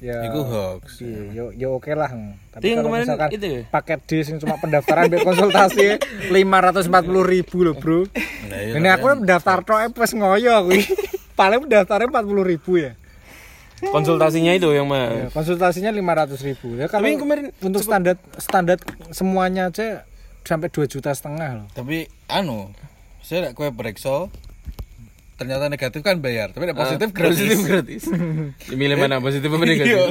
Ya. Iku hoax. Iya, yo yo oke lah. Itu Tapi yang kalau kemarin misalkan itu ya? paket D sing cuma pendaftaran biar konsultasi 540 ribu loh bro. Nah, iya, Ini aku daftar tok pas ngoyo kuwi. Paling pendaftarnya 40 ribu ya. konsultasinya itu yang Ya, mah konsultasinya 500 ribu. Ya kalau Tapi yang kemarin untuk standar standar semuanya aja sampai 2 juta setengah loh. Tapi anu, saya kue periksa ternyata negatif kan bayar, tapi nek positif Ah, gratis. positif gratis milih mana positif apa negatif Iya.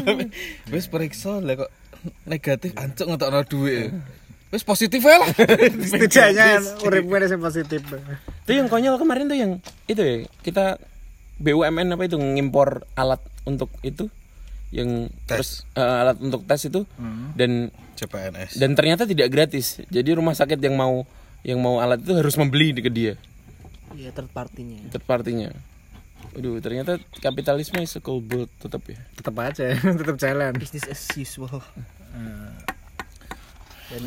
Wis periksa lah kok negatif ancuk ngetokno duit. Wis positif ae lah. Setidaknya uripnya sing positif. itu yang konyol kemarin tuh yang itu ya kita BUMN apa itu ngimpor alat untuk itu yang terus eh, alat untuk tes itu dan CPNS. dan ternyata tidak gratis jadi rumah sakit yang mau yang mau alat itu harus membeli ke dia Iya third partinya. third partinya Waduh, ternyata kapitalisme is a cold blood tetap ya. Tetap aja, tetap jalan. Business as usual. Dan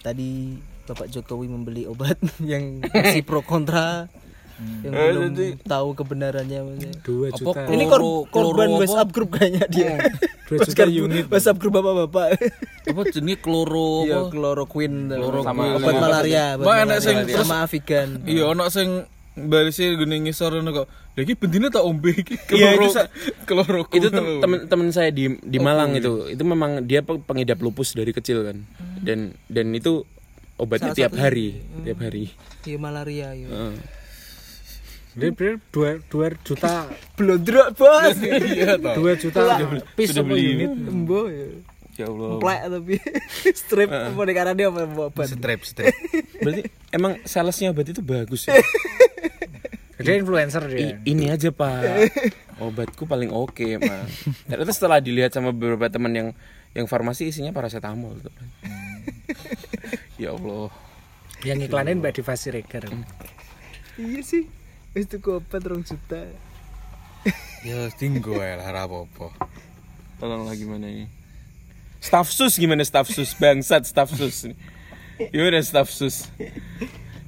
tadi Bapak Jokowi membeli obat yang masih pro kontra yang belum tahu kebenarannya maksudnya. 2 Apa juta. Kloro- Ini kor kloro korban apa? WhatsApp grup kayaknya dia. 2 juta WhatsApp unit. WhatsApp grup bapak-bapak. Apa jenenge kloro Iya, apa? chloroquine. Chloroquine. obat malaria, obat Mbak, anak malaria. sing terus- sama Avigan. Iya, ono sing balesi gune ngisor ngono kok. Lah iki bendine tak ombe iki. Iya, itu Kloro kloro. Itu tem- temen-temen saya di di Malang itu, itu memang dia pe- pengidap lupus dari kecil kan. Dan dan itu obatnya tiap hari, tiap hari. Iya malaria ya. Dia bener 2 2 juta Blondrok bos. Iya toh. 2 juta piece sudah beli. unit. Embo ya. Ya Allah. Plek tapi strip karena dia apa obat. Strip, strip. Berarti emang salesnya obat itu bagus ya. Dia influencer dia. I- ini aja pak obatku paling oke mah ternyata setelah dilihat sama beberapa teman yang yang farmasi isinya paracetamol tuh. ya Allah Yang iklanin Mbak Diva Siregar. Iya sih. Itu obat rong juta. Ya tinggo ae lah ora apa-apa. tolonglah gimana ini staff sus gimana staff sus bangsat staff sus gimana staff sus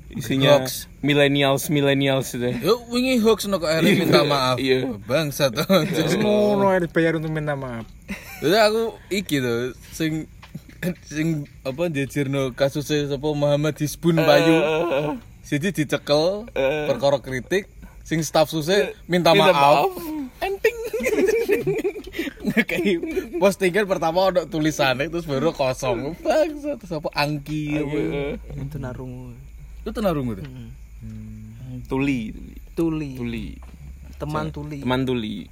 isinya Hoax. millennials millennials itu Yo wingi hoax no kok Eri minta maaf. Iya. Bangsa tuh. Ngono bayar untuk minta maaf. Jadi aku iki tuh sing sing apa jajirno kasusnya sapa Muhammad Hisbun Bayu. Jadi dicekel perkara kritik sing staf susah minta, Minta maaf. maaf. Enting. Kayak postingan pertama ada tulisannya terus baru kosong. Bangsa terus apa angki apa. Itu narungu. Itu tenarung itu. tuli tuli Tuli. tuli Teman tuli. teman tuli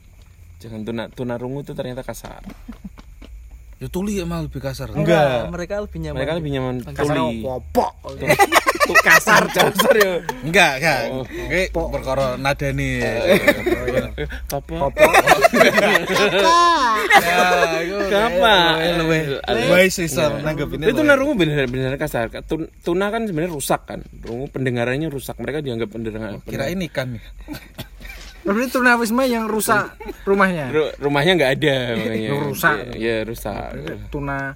jangan tuna tunarungu itu ternyata kasar Ya tuli emang lebih kasar. Enggak, mereka lebih nyaman. mereka lebih nyaman Kasar tuli popok. kasar kasar ya Enggak, enggak. Kayak perkara nada nih. apa Ya, iku Apa? Sih Sam, nanggepinnya. itu narungu benar-benar kasar Tun- tuna kan sebenarnya rusak kan rungu pendengarannya rusak mereka dianggap pendengar kira ini kan. Berarti tunawisma yang rusak rumahnya. Ru- rumahnya nggak ada makanya Rusak. ya, ya rusak Tuna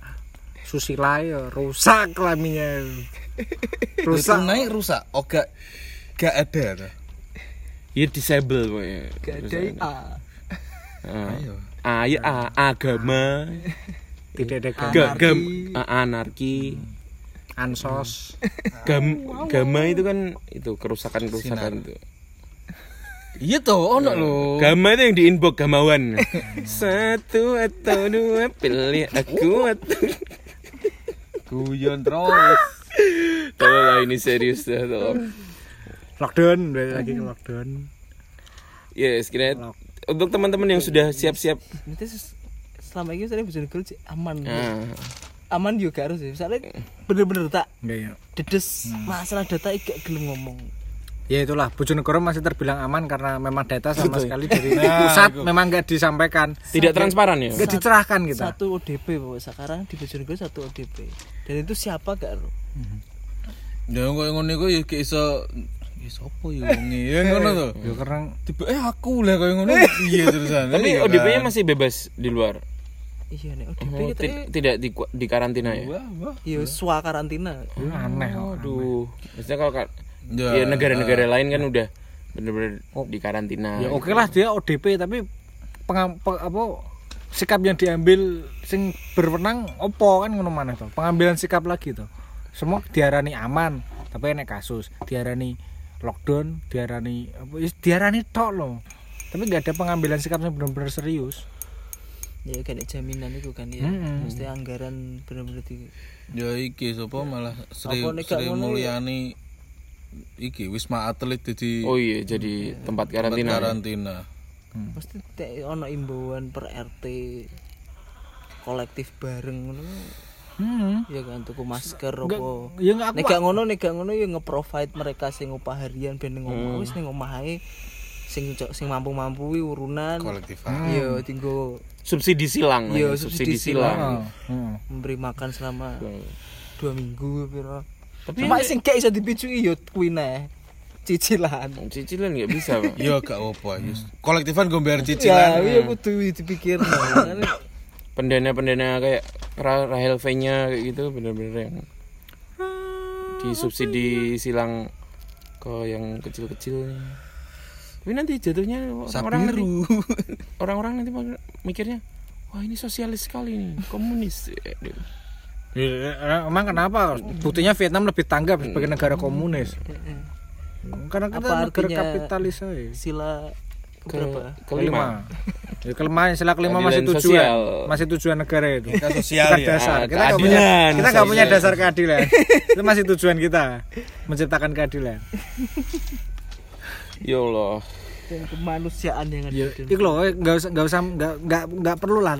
susila ya rusak kelaminnya. Rusak Rusak. naik rusak. Oh gak gak ada ya disable pokoknya Gak ada. A. Ah. Ayo. Ah, ya, ah, agama Tidak ada gam- ga, gam, anarki ansos. gam, gama itu kan itu kerusakan kerusakan itu Iya tuh, ono lho. Gama itu yang di inbox gamawan satu atau dua pilih aku atau Guyon terus. tolonglah ini serius dah tolong Lockdown, balik lagi ke lockdown. ya sekiranya untuk teman-teman yang sudah siap-siap Nanti selama ini saya bisa sih aman. ah, Aman juga harus ya. Misalnya bener-bener tak Enggak ya. dedes masalah data gak gelem ngomong. Ya itulah, Bojonegoro masih terbilang aman karena memang data sama Betul. sekali dari pusat memang nggak disampaikan, tidak transparan ya nggak dicerahkan kita. Satu ODP bahwa sekarang di Bojonegoro satu ODP. Dan itu siapa gak ro? Ya kok ngono iku ya gak iso Ya sapa ya wonge? Ya ngono tuh. Ya karena Tiba eh aku lah kayak ngono. Iya terusan. tapi Iya ODP-nya kan? masih bebas di luar Iya nih ODP Oh, kita ti- tidak di, di karantina ya iya swa karantina. aneh. aduh maksudnya kalau ka- Ya, ya negara-negara lain kan udah bener-bener Oh. di karantina ya gitu. oke lah dia ODP tapi pengam, pe- apa sikap yang diambil sing berwenang opo kan ngono maneh to pengambilan sikap lagi to semua diarani aman tapi enek kasus diarani lockdown diarani apa ya diarani tok loh tapi nggak ada pengambilan sikap yang benar-benar serius ya kan jaminan itu kan ya Mm-mm. mesti anggaran bener-bener di Ya iki sapa malah Sri, Sri ya? Mulyani iki Wisma Atlet jadi oh iya jadi tempat tempat karantina karantina. pasti ono imbauan per RT kolektif bareng ngono hmm. ya kan tuku masker apa ya nggak aku nek gak ngono nek gak ngono ya nge-provide mereka sing upah harian ben ning omah wis ning omah ae sing sing mampu-mampu urunan kolektif. ya tinggal subsidi silang Iya, ya, subsidi subsidi silang. silang hmm. memberi makan selama dua minggu piro Tapi cuma sing gak iso dipicui ya kuwi neh cicilan. Cicilan nggak bisa pak. Ya gak apa Yus. Kolektifan gue bayar ya cicilan. iya kudu dipikir pendana-pendana kayak Ra- Rahel V-nya kayak gitu bener-bener yang disubsidi silang ke yang kecil-kecil tapi nanti jatuhnya orang-orang nanti, orang-orang nanti mikirnya wah ini sosialis sekali nih komunis. Ya, emang kenapa? Buktinya Vietnam lebih tanggap sebagai negara komunis. Karena kita Apa negara kapitalis aja. sila ke berapa kelima Ya kelima, sila kelima masih tujuan, sosial. masih tujuan negara itu. Kita sosial Bukan ya. dasar. Kita nggak punya, kita nggak punya dasar keadilan. itu masih tujuan kita menciptakan keadilan. ya Allah kemanusiaan yang ada di Iku loh, nggak usah nggak usah nggak nggak nggak perlu lah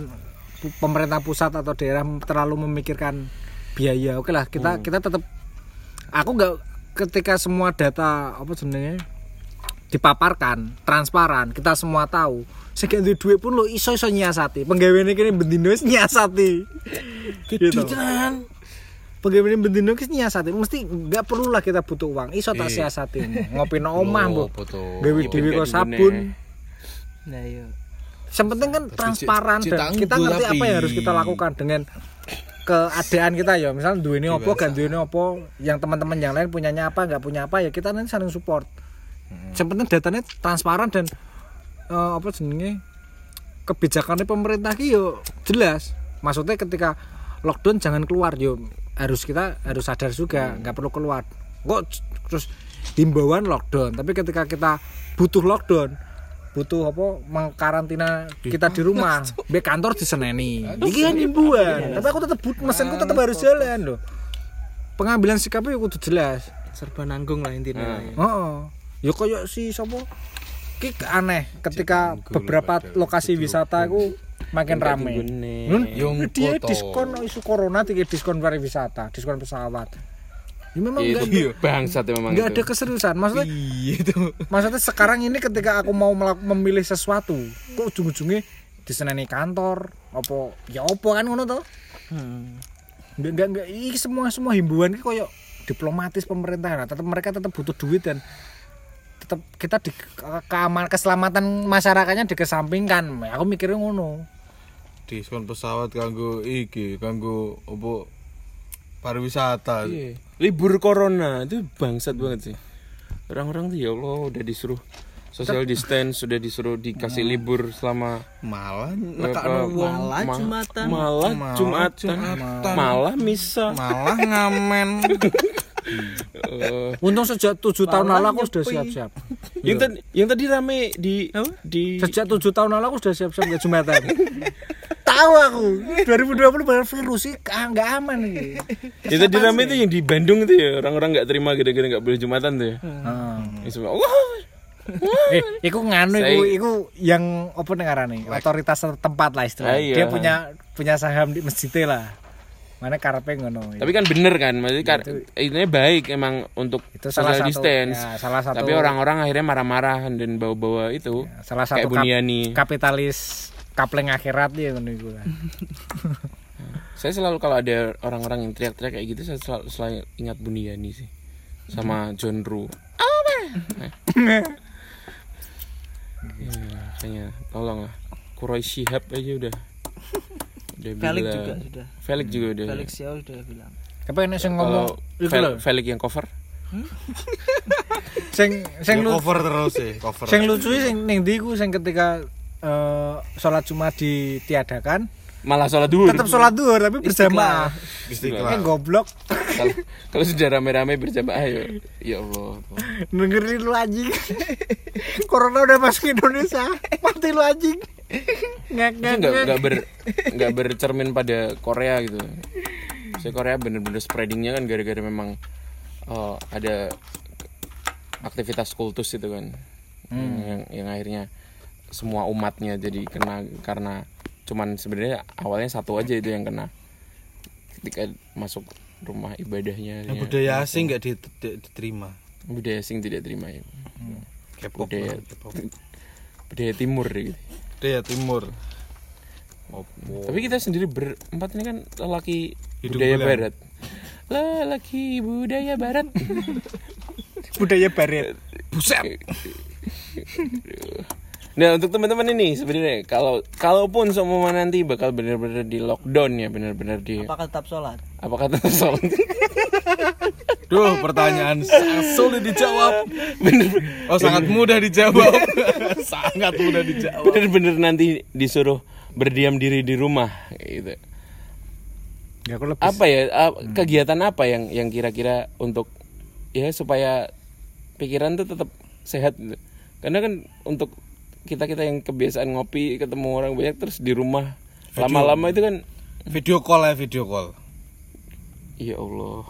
pemerintah pusat atau daerah terlalu memikirkan biaya. Oke lah, kita kita tetap aku nggak ketika semua data apa sebenarnya dipaparkan transparan kita semua tahu segi duwe duit pun lo iso iso nyiasati. Penggaweane kene bendino wis nyiasati. Gitu. Penggaweane bendino wis nyiasati. Mesti nggak perlu lah kita butuh uang. Iso tak Eh. siasati. Ngopi no omah mbok. foto. gawe Gitu, dhewe kok sabun. Nah iya yang penting kan transparan dan kita ngerti apa yang harus kita lakukan dengan keadaan kita ya. Misalnya dua ini opo kan dua ini opo yang teman-teman yang lain punyanya apa nggak punya apa ya kita nanti saling support. Yang penting datanya transparan dan eh, apa jenenge kebijakannya pemerintah ki yo jelas. Maksudnya ketika lockdown jangan keluar yo harus kita harus sadar juga nggak perlu keluar. Kok terus himbauan lockdown tapi ketika kita butuh lockdown butuh apa mengkarantina kita di rumah. Be kantor diseneni. Ini kan himbauan tapi aku tetap but mesenku tetap harus jalan loh pengambilan sikapnya kudu jelas. Serba nanggung lah intinya ya. Oh, ya koyo si sapa? Ki aneh ketika beberapa lokasi wisata ku makin rame. Hmm? Yung Dia diskon isu corona tiga diskon pariwisata, diskon pesawat. Ya memang itu enggak bangsat ya memang enggak itu. ada keseriusan. Maksudnya Iya itu. maksudnya sekarang ini ketika aku mau memilih sesuatu, kok ujung-ujungnya diseneni kantor, apa ya apa kan ngono to? Hmm. Enggak enggak enggak ini semua semua himbauan ini koyo diplomatis pemerintah nah, tetap mereka tetap butuh duit dan tetap kita di ke- keaman keselamatan masyarakatnya dikesampingkan aku mikirnya ngono Diskon pesawat kanggo iki, kanggo opo pariwisata. Iya. libur corona itu bangsat banget sih orang-orang tuh ya Allah udah disuruh social distance sudah disuruh dikasih libur selama Malah wong. Malah ma- Jumatan. malah Malah jumatan Jumatan. malah misa Malah ngamen. Eh, untung sejak tujuh tahun lalu aku sudah siap-siap. Yang tadi yang tadi rame di di sejak tujuh tahun lalu aku sudah siap-siap nggak jumatan tahu aku. 2020 benar virus sih ah, nggak aman ini. Yang tadi rame itu yang di Bandung itu ya orang-orang nggak terima gara-gara nggak boleh jumatan tuh ya. Ah. Yang semua, wah. Eh, iku nganu iku, iku yang apa nih otoritas setempat lah istilahnya. Ah, iya. Dia punya punya saham di masjid lah. Mana karepe ngono. tapi kan bener kan maksudnya kar- ini baik emang untuk Itu salah social satu- distance. ya, salah satu- tapi orang-orang akhirnya marah-marah dan bawa-bawa itu. Salah satu kayak kap- Buniani. kapitalis kapleng akhirat ya ngono lah. saya selalu kalau ada orang-orang yang teriak-teriak kayak gitu saya selalu, selalu ingat Buniani sih sama John Ru ya, makanya tolong lah Kuroy Shihab aja udah udah Felix bilang. juga sudah Felix juga udah Felix ya udah bilang Tapi enek sing ngomong Fel-. Felix yang cover Sing sing Ya, lu cover terus sih, cover. sing lucu sing ning ndi ku sing ketika eh, sholat Jumat ditiadakan Malah sholat duhur. tetap sholat duhur tapi berjamaah. Istiqlal. Goblok. kalau kalau sudah rame-rame berjamaah ya ya Allah Dengerin lu anjing. Corona udah masuk Indonesia. Mati lu anjing. Nggak ngek. nggak ber nggak bercermin pada Korea gitu saya Korea bener-bener spreadingnya kan gara-gara memang eh, ada aktivitas kultus itu kan yang yang akhirnya semua umatnya jadi kena karena cuman sebenarnya awalnya satu aja itu yang kena ketika masuk rumah ibadahnya ya, budaya asing nggak di- di- diterima. budaya asing tidak terima ya K-pop. budaya K-pop. budaya timur gitu Budaya timur. Tapi kita sendiri berempat ini kan lelaki Hidung budaya bulan. barat. Lelaki budaya barat. budaya baret. Buset. Nah untuk teman-teman ini sebenarnya kalau kalaupun semua nanti bakal benar-benar di lockdown ya benar-benar di Apakah tetap sholat? apa kata soal Duh, pertanyaan sangat sulit dijawab. bener Oh, sangat mudah dijawab. sangat mudah dijawab. bener-bener nanti disuruh berdiam diri di rumah gitu. Ya aku lebih Apa ya kegiatan apa yang yang kira-kira untuk ya supaya pikiran tuh tetap sehat gitu. Karena kan untuk kita kita yang kebiasaan ngopi ketemu orang banyak terus di rumah lama-lama itu kan Video call ya, video call. ya Allah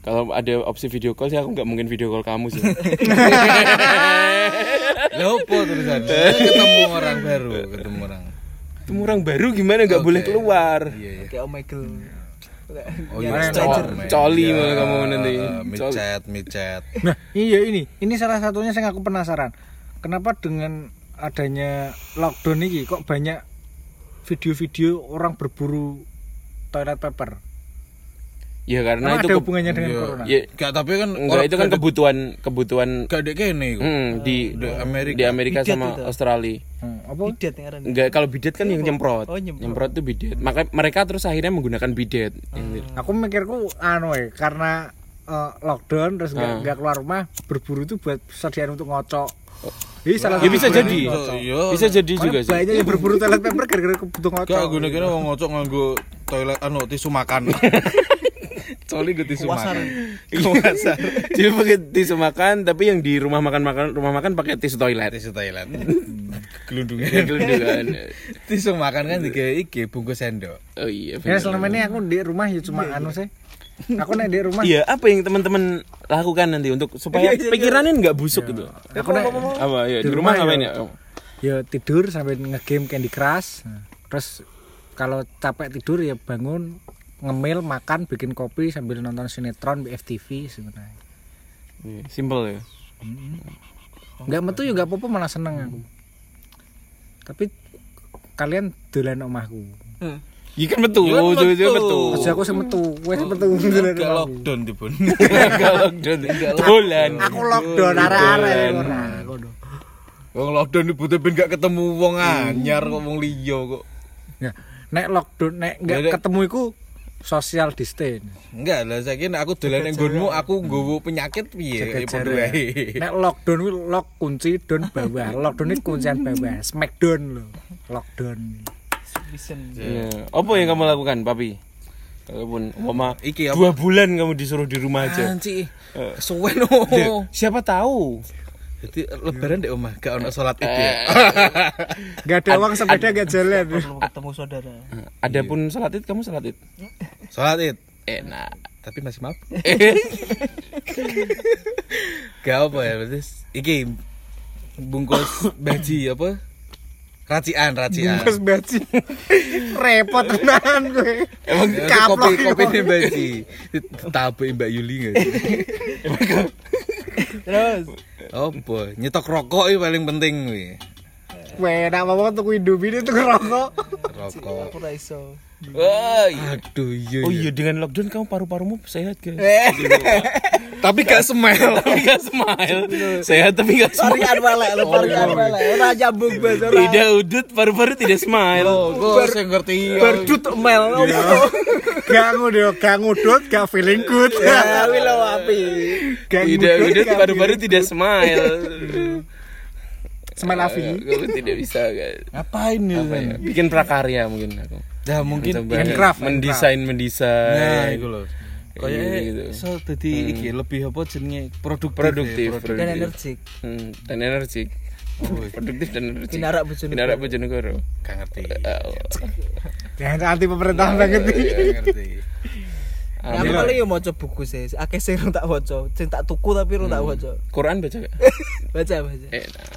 kalau ada opsi video call sih aku nggak mungkin video call kamu sih Lah opo terusan? ketemu orang baru, ketemu orang. ketemu orang baru gimana nggak boleh keluar Iya, iya. Kayak oh Michael. Oh Ya, iya, stranger. oh, Coli iya. malah kamu nanti. Coli. Micet, micet. Nah, iya ini. Ini salah satunya yang aku penasaran. Kenapa dengan adanya lockdown ini kok banyak video-video orang berburu toilet paper? ya karena Emang itu ada ke- hubungannya dengan Iya. corona? ya, Gak tapi kan enggak itu kan kebutuhan kebutuhan gak kene iku. hmm, di Di Amerika. di Amerika Bidet sama itu. Australia Hmm, apa? Bidet yang enggak kalau bidet kan yang nyemprot Oh, nyemprot. tuh bidet maka mereka terus akhirnya menggunakan bidet Aku mikirku anu ya, karena eh, lockdown terus nggak nggak keluar rumah berburu itu buat persediaan untuk ngocok. Ini salah ya bisa jadi ngocok. Iya. bisa jadi juga sih banyak yang berburu toilet paper gara-gara kebutuhan ngocok. Gak guna kira wong ngocok nganggo toilet anu tisu makan. Coli gue tisu makan. Kewasar. Jadi pakai tisu makan tapi yang di rumah makan makan rumah makan pakai tisu toilet Tisu toilet. Ya, Gelundungan. gelundungan. Tisu makan kan digawe iki bungkus sendok. oh iya Ya benar. selama ini aku di rumah ya cuma anu sih. Aku naik di rumah. Iya, apa yang teman-teman lakukan nanti untuk supaya pikirannya nggak busuk gitu? Aku naik Apa ya di, Di rumah rumah ngapain ya. ya? tidur sampai ngegame Candy Crush. Terus kalau capek tidur ya bangun ngemil makan bikin kopi sambil nonton sinetron BFTV sebenarnya. Iya, Simple ya. Nggak metu juga apa-apa malah seneng aku. Tapi kalian dolan omahku. Hmm. Iya kan betul, Iya kan betul, betul, betul. betul. Terus aku sih metu, wes metu Gak omahku. lockdown dipun. Nggak lockdown, dolan. Aku lockdown arek-arek ora ngono. Wong lockdown dibutuh ben gak ketemu wong anyar kok wong liya kok. Ya, nek lockdown nek nggak Beda. ketemu iku social distance. Enggak lah saiki aku dolan ning nggonmu aku nggowo penyakit piye padha wae. Nek lockdown kuwi lock kunci down bawah. Lockdown ini kuncian bawah. Smackdown loh. Lockdown. Vision. Iya. Apa yang kamu lakukan, Papi? Kalaupun mama Iki apa? dua bulan kamu disuruh di rumah aja. Anci. Eh. Oh. Siapa tahu? Jadi lebaran di omah gak ono salat Id ya. Gak ada uang sepeda gak jalan. Perlu ketemu saudara. Adapun salat id kamu salat id. Salat Id. Enak. Tapi masih mabuk. Gak apa ya, berarti iki bungkus baji apa? Racian, racian. Bungkus baji. Repot tenan gue. Emang Kaplok kopi kopi ini baji. Tabe Mbak Yuli gak sih? Terus Apa? Nyetok rokok itu paling penting nih. Weh, nak apa tuku Indomie ini tuku rokok. Rokok. aku ra iso. Wah, iya. Aduh iya. Oh iya dengan lockdown kamu paru-parumu sehat guys. Tapi gak smile. tapi gak smile. Sehat tapi gak smile. Varian balek lo, varian balek. Ora nyambung bas ora. Tidak udut paru-paru tidak smile. Oh, kok saya ngerti. Berdut mel. Gak ngudut, gak ngudut, gak feeling good. Ya wis lo api. Tidak udut paru-paru tidak smile. Smile Avi. Kamu tidak bisa guys. Ngapain nih? Apa ya? Bikin prakarya mungkin aku. Ya mungkin handcraft, mendesain Nah, mendesain. itu loh. Kayak Kayak gitu. so dadi iki lebih apa jenenge produktif. Produktif, ya, produktif. Dan energik. Hmm, dan energik. Produktif dan energik. Kinarak Bojonegoro. Kinarak Bojonegoro. Gak ngerti. Jangan anti pemerintahan banget nih. Gak ngerti. Ya aku paling yo maca buku sih. Akeh sing tak waca. Sing tak tuku tapi rung tak waca. Quran baca gak? Baca baca. Eh, nah.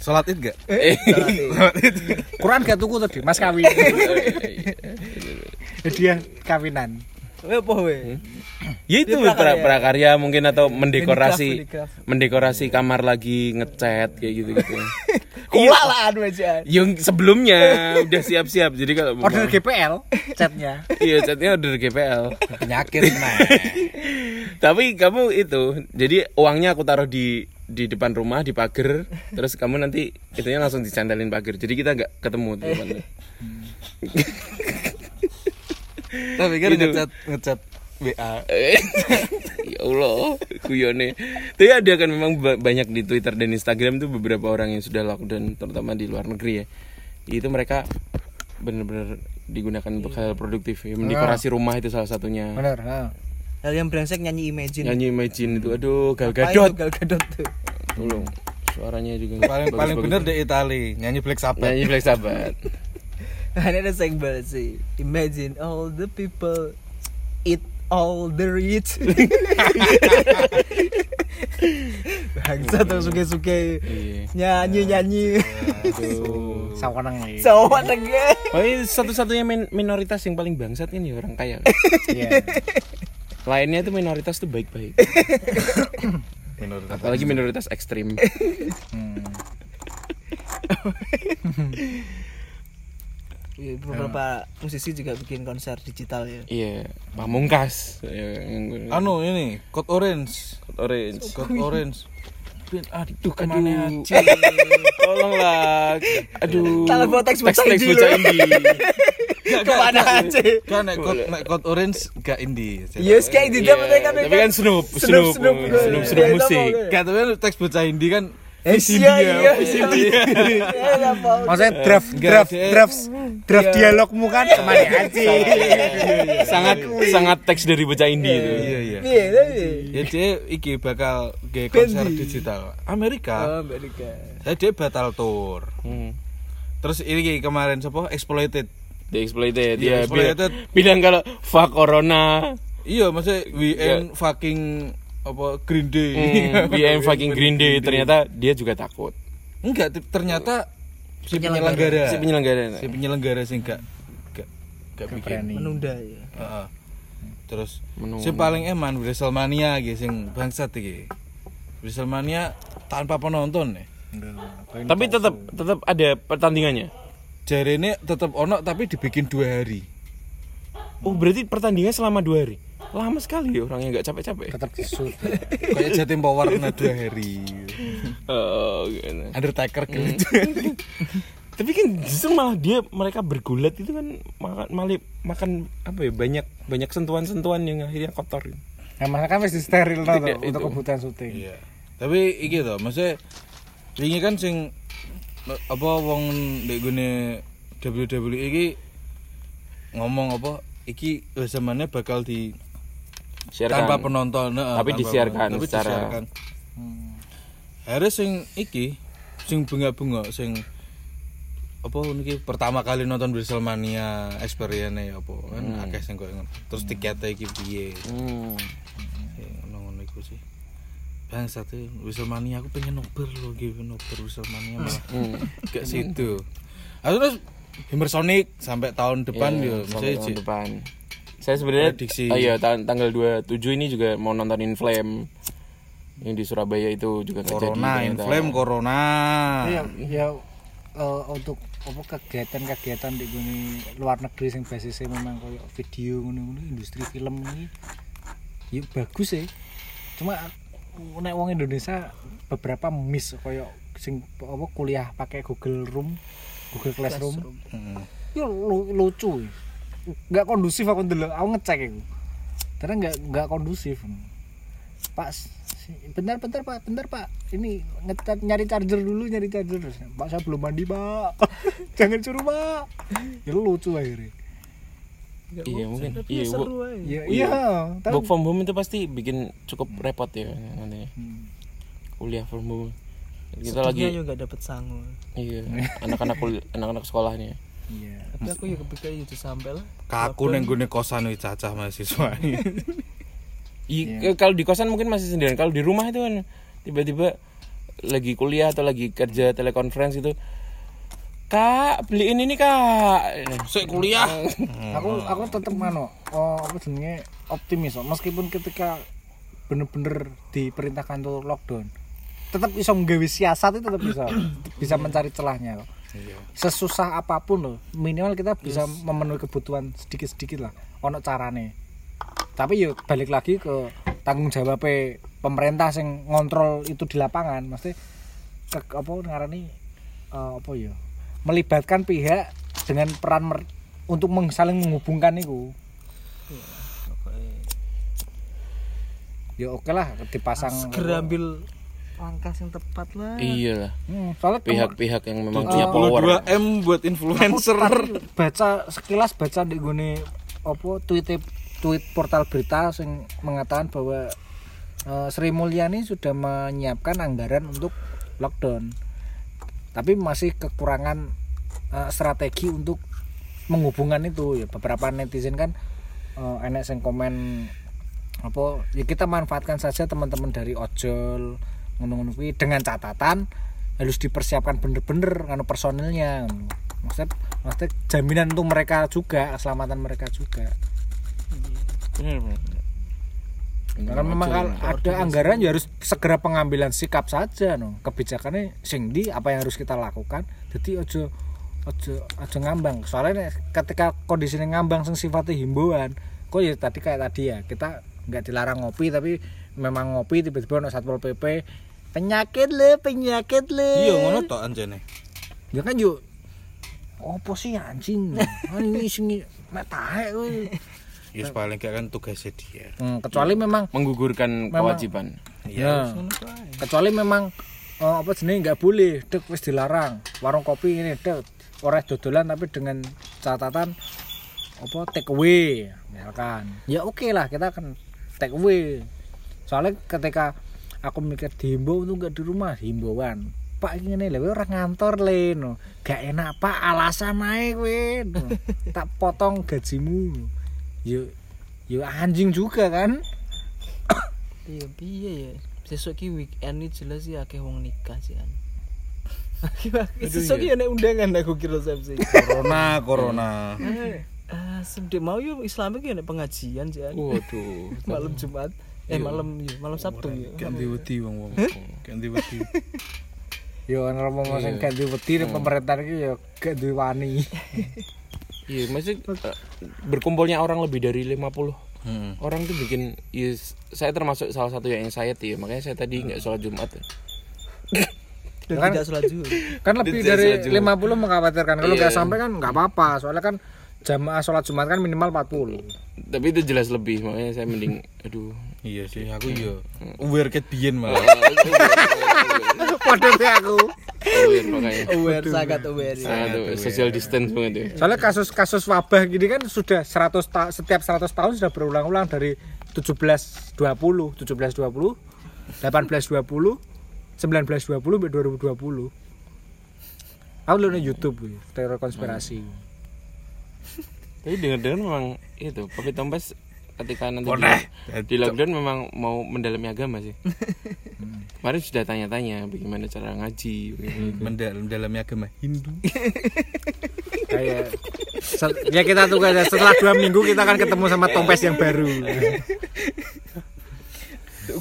Salat id gak? Eh, Quran gak tuku tadi, Mas kawin. Hadiah kawinan. Kowe apa we? Ya itu pra- prakarya mungkin atau mendekorasi mendekorasi kamar lagi ngecat kayak gitu-gitu. Kuat lah anu aja. Yang sebelumnya udah siap-siap. Jadi kalau Order GPL chatnya. Iya, catnya order GPL. Penyakit nah. Tapi kamu itu, jadi uangnya aku taruh di di depan rumah di pagar, terus kamu nanti itunya langsung dicandalin pagar. Jadi kita nggak ketemu tuh. depannya. Tapi kan Itu. ngecat ngecat WA. Ya Allah, guyone. Tapi ada kan memang ba- banyak di Twitter dan Instagram tuh beberapa orang yang sudah lockdown, terutama di luar negeri ya. Itu mereka benar-benar digunakan untuk hal produktif, ya. mendekorasi rumah itu salah satunya. Bener, heeh. Hal yang brengsek nyanyi Imagine. Nyanyi Imagine itu, aduh, Gal Gadot. tuh Gal Gadot tuh. Tolong, suaranya juga Paling paling bagus-bagus. bener di Itali, nyanyi Black Sabbath. Nyanyi Black Sabbath. Ini ada sayang banget sih. Imagine all the people eat all the rich. Bangsa tuh suke-suke Iya. nyanyi-nyanyi. Aduh. Sawanang nih. Cowok lagi. Oh, ini satu-satunya min- minoritas yang paling bangsat ini orang kaya. Iya. Lainnya itu minoritas tuh baik-baik. Menurut Apalagi minoritas ekstrim. Iya, Beberapa musisi juga bikin konser digital ya. Iya, pamungkas. Ya, Anu ini, Code Orange. orange. Code Orange. Bin, aduh ke mana aduh. aja? Tolonglah. Aduh. Salah buat teks bocah indie. Ke mana aja? Kan nek Code nek Code Orange gak indie. Yes kayak di Iya, dalam tapi kan Snoop, Snoop, Snoop, Snoop, musik. Gak tapi kan teks bocah indie kan Eh, visi iya, dia, iya, iya. dia. Ya, mau. Maksudnya draft draft draft draft Iya. dialogmu kan ke mana aja. sangat sangat teks dari bocah indie itu. Iya iya. Iya. Ya dia iki bakal ge konser digital Oh, Amerika. Amerika. Saya dia batal tour. Hmm. Terus ini kemarin siapa exploited. The exploited. Iya, Ya, exploited. bilang, kalau fuck corona. Iya, maksudnya we ain't fucking apa Green Day. Hmm, we ain't fucking Green Day. Ternyata dia juga takut. Enggak, ternyata si Penyelenggara. Si penyelenggara. Si penyelenggara sih enggak enggak enggak bikin. Menunda ya. Heeh. Terus Menunggu. si paling eman WrestleMania iki sing bangsat iki. WrestleMania tanpa penonton ya. Tapi tetap tetap ada pertandingannya. Jari ini tetap ono tapi dibikin dua hari. Oh berarti pertandingan selama dua hari. Lama sekali ya orangnya nggak capek-capek. Tetap disut. Kayak Jatim Power dua hari. Oh, gitu. Undertaker gitu. Tapi kan justru malah dia mereka bergulat itu kan makan malah makan apa ya banyak banyak sentuhan-sentuhan yang akhirnya kotor. Nah, makanya kan mesti steril tau, Tidak, untuk itu. kebutuhan syuting. Iya. Tapi iki to, maksudnya wingi kan sing apa wong ndek gone WWE iki ngomong apa iki zamannya bakal di Siarkan. tanpa penonton Tapi tanpa disiarkan penonton. Tapi secara- disiarkan. Harus sing iki sing bunga-bunga sing apa niki pertama kali nonton WrestleMania experience ya apa kan akeh sing koyo. Terus tiketnya iki piye? Hmm. Ya, ngono-ngono iku sih. Bangsa tuh WrestleMania aku pengen nobar loh gitu nobar WrestleMania malah Hmm. gak situ. Aku terus Hammer Sonic sampai tahun depan Iya, yo sampai tahun depan. Saya sebenarnya Prediksi. oh iya tang- tanggal 27 ini juga mau nontonin Flame yang di Surabaya itu juga jadi Corona, ternyata. inflame corona. Iya, ya eh, untuk apa kegiatan-kegiatan di gini luar negeri sing basisnya memang koyo video ngono-ngono industri film ini ya bagus sih cuma nek wong Indonesia beberapa miss koyo sing apa kuliah pakai Google Room Google Classroom ya lu- lucu nggak kondusif aku dulu aku ngecek itu karena nggak nggak kondusif pak bentar bentar pak bentar pak ini ngecat nyari charger dulu nyari charger Terus, pak saya belum mandi pak jangan suruh pak ya lucu akhirnya Nggak Iya, mungkin. tapi Iya, ya seru Bu. ya Iya. iya tapi Work from home itu pasti bikin cukup repot ya nanti Hmm. kuliah from home. Kita Sedihnya lagi juga dapat sangu iya anak-anak kul- anak-anak sekolah nih. Iya tapi aku ya kepikiran itu sampai lah Kaku neng gune kosan wis cacah mahasiswa. Iya, kalau di kosan mungkin masih sendirian. Kalau di rumah itu kan tiba-tiba lagi kuliah atau lagi kerja telekonferensi itu Kak, beliin ini kak. Sik kuliah. aku aku tetep mano oh apa jenenge optimis kok. meskipun ketika bener-bener diperintahkan untuk lockdown tetap bisa nggawe siasat itu tetap bisa bisa mencari celahnya kok. sesusah apa pun loh minimal kita bisa memenuhi kebutuhan sedikit-sedikit lah ono carane. Tapi yuk balik lagi ke tanggung jawab pemerintah yang ngontrol itu di lapangan. Mesti ke, apa ngarani eh, apa ya melibatkan pihak dengan peran mer- untuk meng- saling menghubungkan itu ya oke. Lah dipasang segera ambil langkah yang tepat lah Iya lah. Hmm, soalnya Pihak-pihak yang memang punya power. 22 M buat influencer. baca sekilas baca di gone apa tweet tweet portal berita yang mengatakan bahwa eh, Sri Mulyani sudah menyiapkan anggaran untuk lockdown tapi masih kekurangan eh, strategi untuk menghubungkan itu ya beberapa netizen kan eh, enek yang komen apa ya kita manfaatkan saja teman-teman dari ojol ngono-ngono kuwi dengan catatan harus dipersiapkan bener-bener karena personilnya. Maksudnya maksudnya jaminan untuk mereka juga keselamatan mereka juga. Bener, bener. karena memang kalau ada anggaran ya harus segera pengambilan sikap saja no. Kebijakannya sing di apa yang harus kita lakukan jadi ojo ojo ojo ngambang. Soalnya ketika kondisinya ngambang sing sifatnya himbauan kok ya tadi kayak tadi ya kita nggak dilarang ngopi tapi memang ngopi tiba-tiba ono satpol pp penyakit le penyakit le Iya ngono tok anjene. ya kan yuk opo sih anjing Ah, ini sing mek tahe kowe. Ya paling gak kan tugasnya dia. Hmm, kecuali memang Menggugurkan Memang- kewajiban. ya kecuali memang eh, apa jenis nggak boleh dek wis dilarang warung kopi ini dek ora dodolan tapi dengan catatan apa take away misalkan ya oke lah kita akan take away soalnya ketika aku mikir dihimbau itu nggak di rumah. Himbauan pak ini lho kowe orang ngantor le no. Gak enak pak alasan naik kowe no. tak potong gajimu. Yuk yuk anjing juga kan. Iya piye ya? Sesuk ki weekend iki jelas sih akeh wong nikah sih an. Sesuk ki ana undangan aku kira resepsi Corona, corona. ah sedek mau yo Islam iki ana pengajian sih an. Waduh. malam Jumat eh malam iya malam Sabtu ya Ganti wedi wong-wong. Ganti wedi. Yo ana romo sing gak duwe wedi ning pemerintah iki yo gak duwe wani. Iya, maksudnya eh, berkumpulnya orang lebih dari 50 Hmm. orang tuh bikin ya, saya termasuk salah satu yang anxiety ya makanya saya tadi nggak sholat jumat ya. dan Kan- tidak sholat zuhur Kan lebih dari sholat Jumat. 50 mengkhawatirkan. Kalau Iya. nggak sampai kan nggak apa-apa. Soalnya kan jamaah sholat Jumat kan minimal 40. tapi itu jelas lebih makanya saya mending aduh Iya sih, aku yo aware ket biyen malah. Waduh aku. aware makanya aware sangat aware ya. Sangat tuh, social distance banget ya Soalnya kasus-kasus wabah gini kan sudah 100 ta- setiap 100 tahun sudah berulang-ulang dari 1720, 1720, 1820, 1920 sampai 2020. Aku lihat di YouTube wih, teror konspirasi. tapi dengar-dengar memang itu Papi Tompes ketika nanti Boleh. di, di lockdown memang mau mendalami agama sih kemarin sudah tanya-tanya bagaimana cara ngaji bagaimana- Mendalam dalam agama Hindu. Kayak ya kita tunggu aja setelah dua minggu kita akan ketemu sama Tompes yang baru.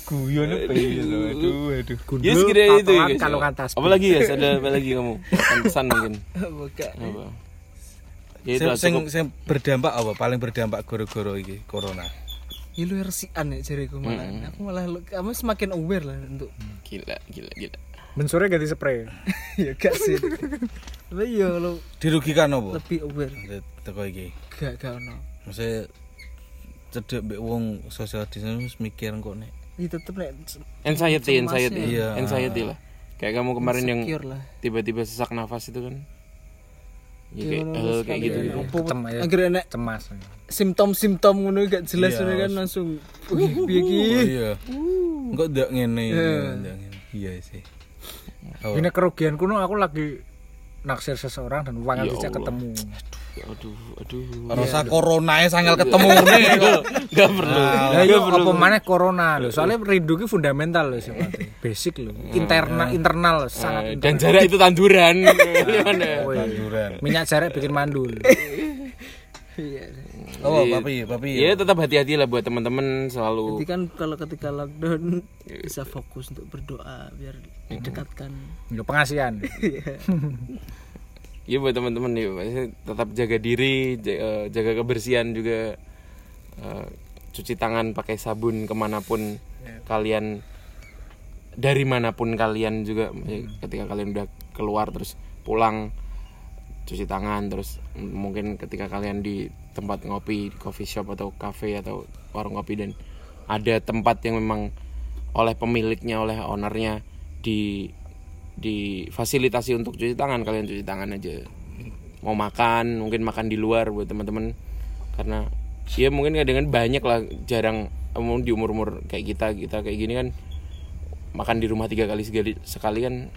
Guyon apa ya lo? Aduh, aduh. Ya sekiranya itu tatoan, guys. kalungan tasbih. Apalagi guys, ada apa lagi kamu? Pesan mungkin. Apa? Ya itu Sing sing cukup. sing berdampak apa? Paling berdampak gara-gara iki corona. Ya lu resian ya jariku malah. Aku malah lu- kamu semakin aware lah untuk Gila, gila, gila. Mensure ganti spray. ya gak sih. Tapi ya lu Dirugikan apa? lebih aware. Teko iki. Gak gak ono. Maksudnya cedek mbek wong social distancing wis mikir kok nek. Ya tetep nek Anxiety, anxiety. Iya. Anxiety lah. Kayak kamu kemarin yang secure lah. tiba-tiba sesak nafas itu kan. Ya Ya, kayak hal kayak gitu. gitu. Ya. akhirnya nek Cemas. simptom-simptom ngono gak jelas Iya, ngono kan langsung wih piye ki. Oh iya. Enggak ndak ngene. Iya. ndak ngene. Iya sih. Ini kerugianku no aku lagi naksir seseorang dan uangnya Ya tidak ketemu. Aduh, aduh. Rasa corona sangat ketemu nih. Gak perlu. Lah iya apa maneh corona lho. Soalnya rindu ki fundamental lho sifatnya. Basic lho. Interna internal Eh, sangat Dan jarak itu tanduran. Gimana? Woi, Tanduran. minyak jarak bikin mandul. Iya. Oh, papi, papi. Ya tetap hati-hati lah buat teman-teman selalu Jadi kan kalau ketika lockdown bisa fokus untuk berdoa biar Hmm. didekatkan. Pengasihan. Ya buat teman-teman ya tetap jaga diri eh, jaga kebersihan juga. Eh, cuci tangan pakai sabun ke mana pun kalian dari mana pun kalian juga ya, ketika kalian udah keluar terus pulang cuci tangan terus mungkin ketika kalian di tempat ngopi coffee shop atau cafe atau warung kopi dan ada tempat yang memang oleh pemiliknya oleh ownernya di difasilitasi untuk cuci tangan kalian cuci tangan aja. Mau makan mungkin makan di luar buat teman-teman. Karena ya mungkin kadang banyak lah jarang umum di umur umur kayak kita kita kayak gini kan makan di rumah tiga kali sekali sekali kan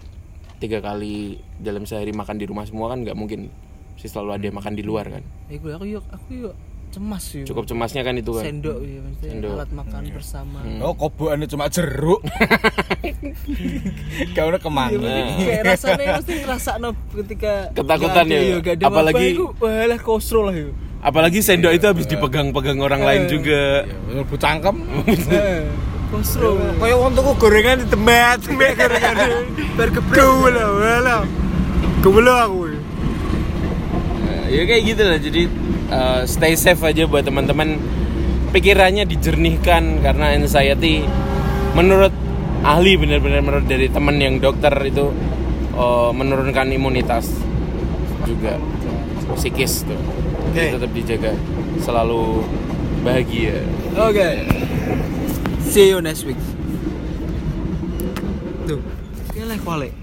tiga kali dalam sehari makan di rumah semua kan nggak mungkin sih selalu ada yang makan di luar kan. Ya gue aku yuk aku yuk cemas yuk. cukup cemasnya kan itu kan Sendok ya maksudnya Sendok. alat makan bersama. Oh, kobokannya cuma jeruk. Kau udah ke mana? Kayak rasanya mesti ngerasa no ketika Ketakutan ya. yuk, gak ada Apalagi- walah kosro lah yuk. apalagi sendok itu habis dipegang-pegang orang lain juga Ya, bu cangkem. Kosro. Kayak wong tuku gorengan di tempat, tempat gorengan. Lah, wala. Geblek aku. ya kayak gitu lah jadi uh, stay safe aja buat teman-teman pikirannya dijernihkan karena anxiety menurut ahli benar-benar menurut dari teman yang dokter itu uh, menurunkan imunitas juga psikis tuh Jadi tetap dijaga selalu bahagia Oke. See you next week. Tuh. Ini lah kuali.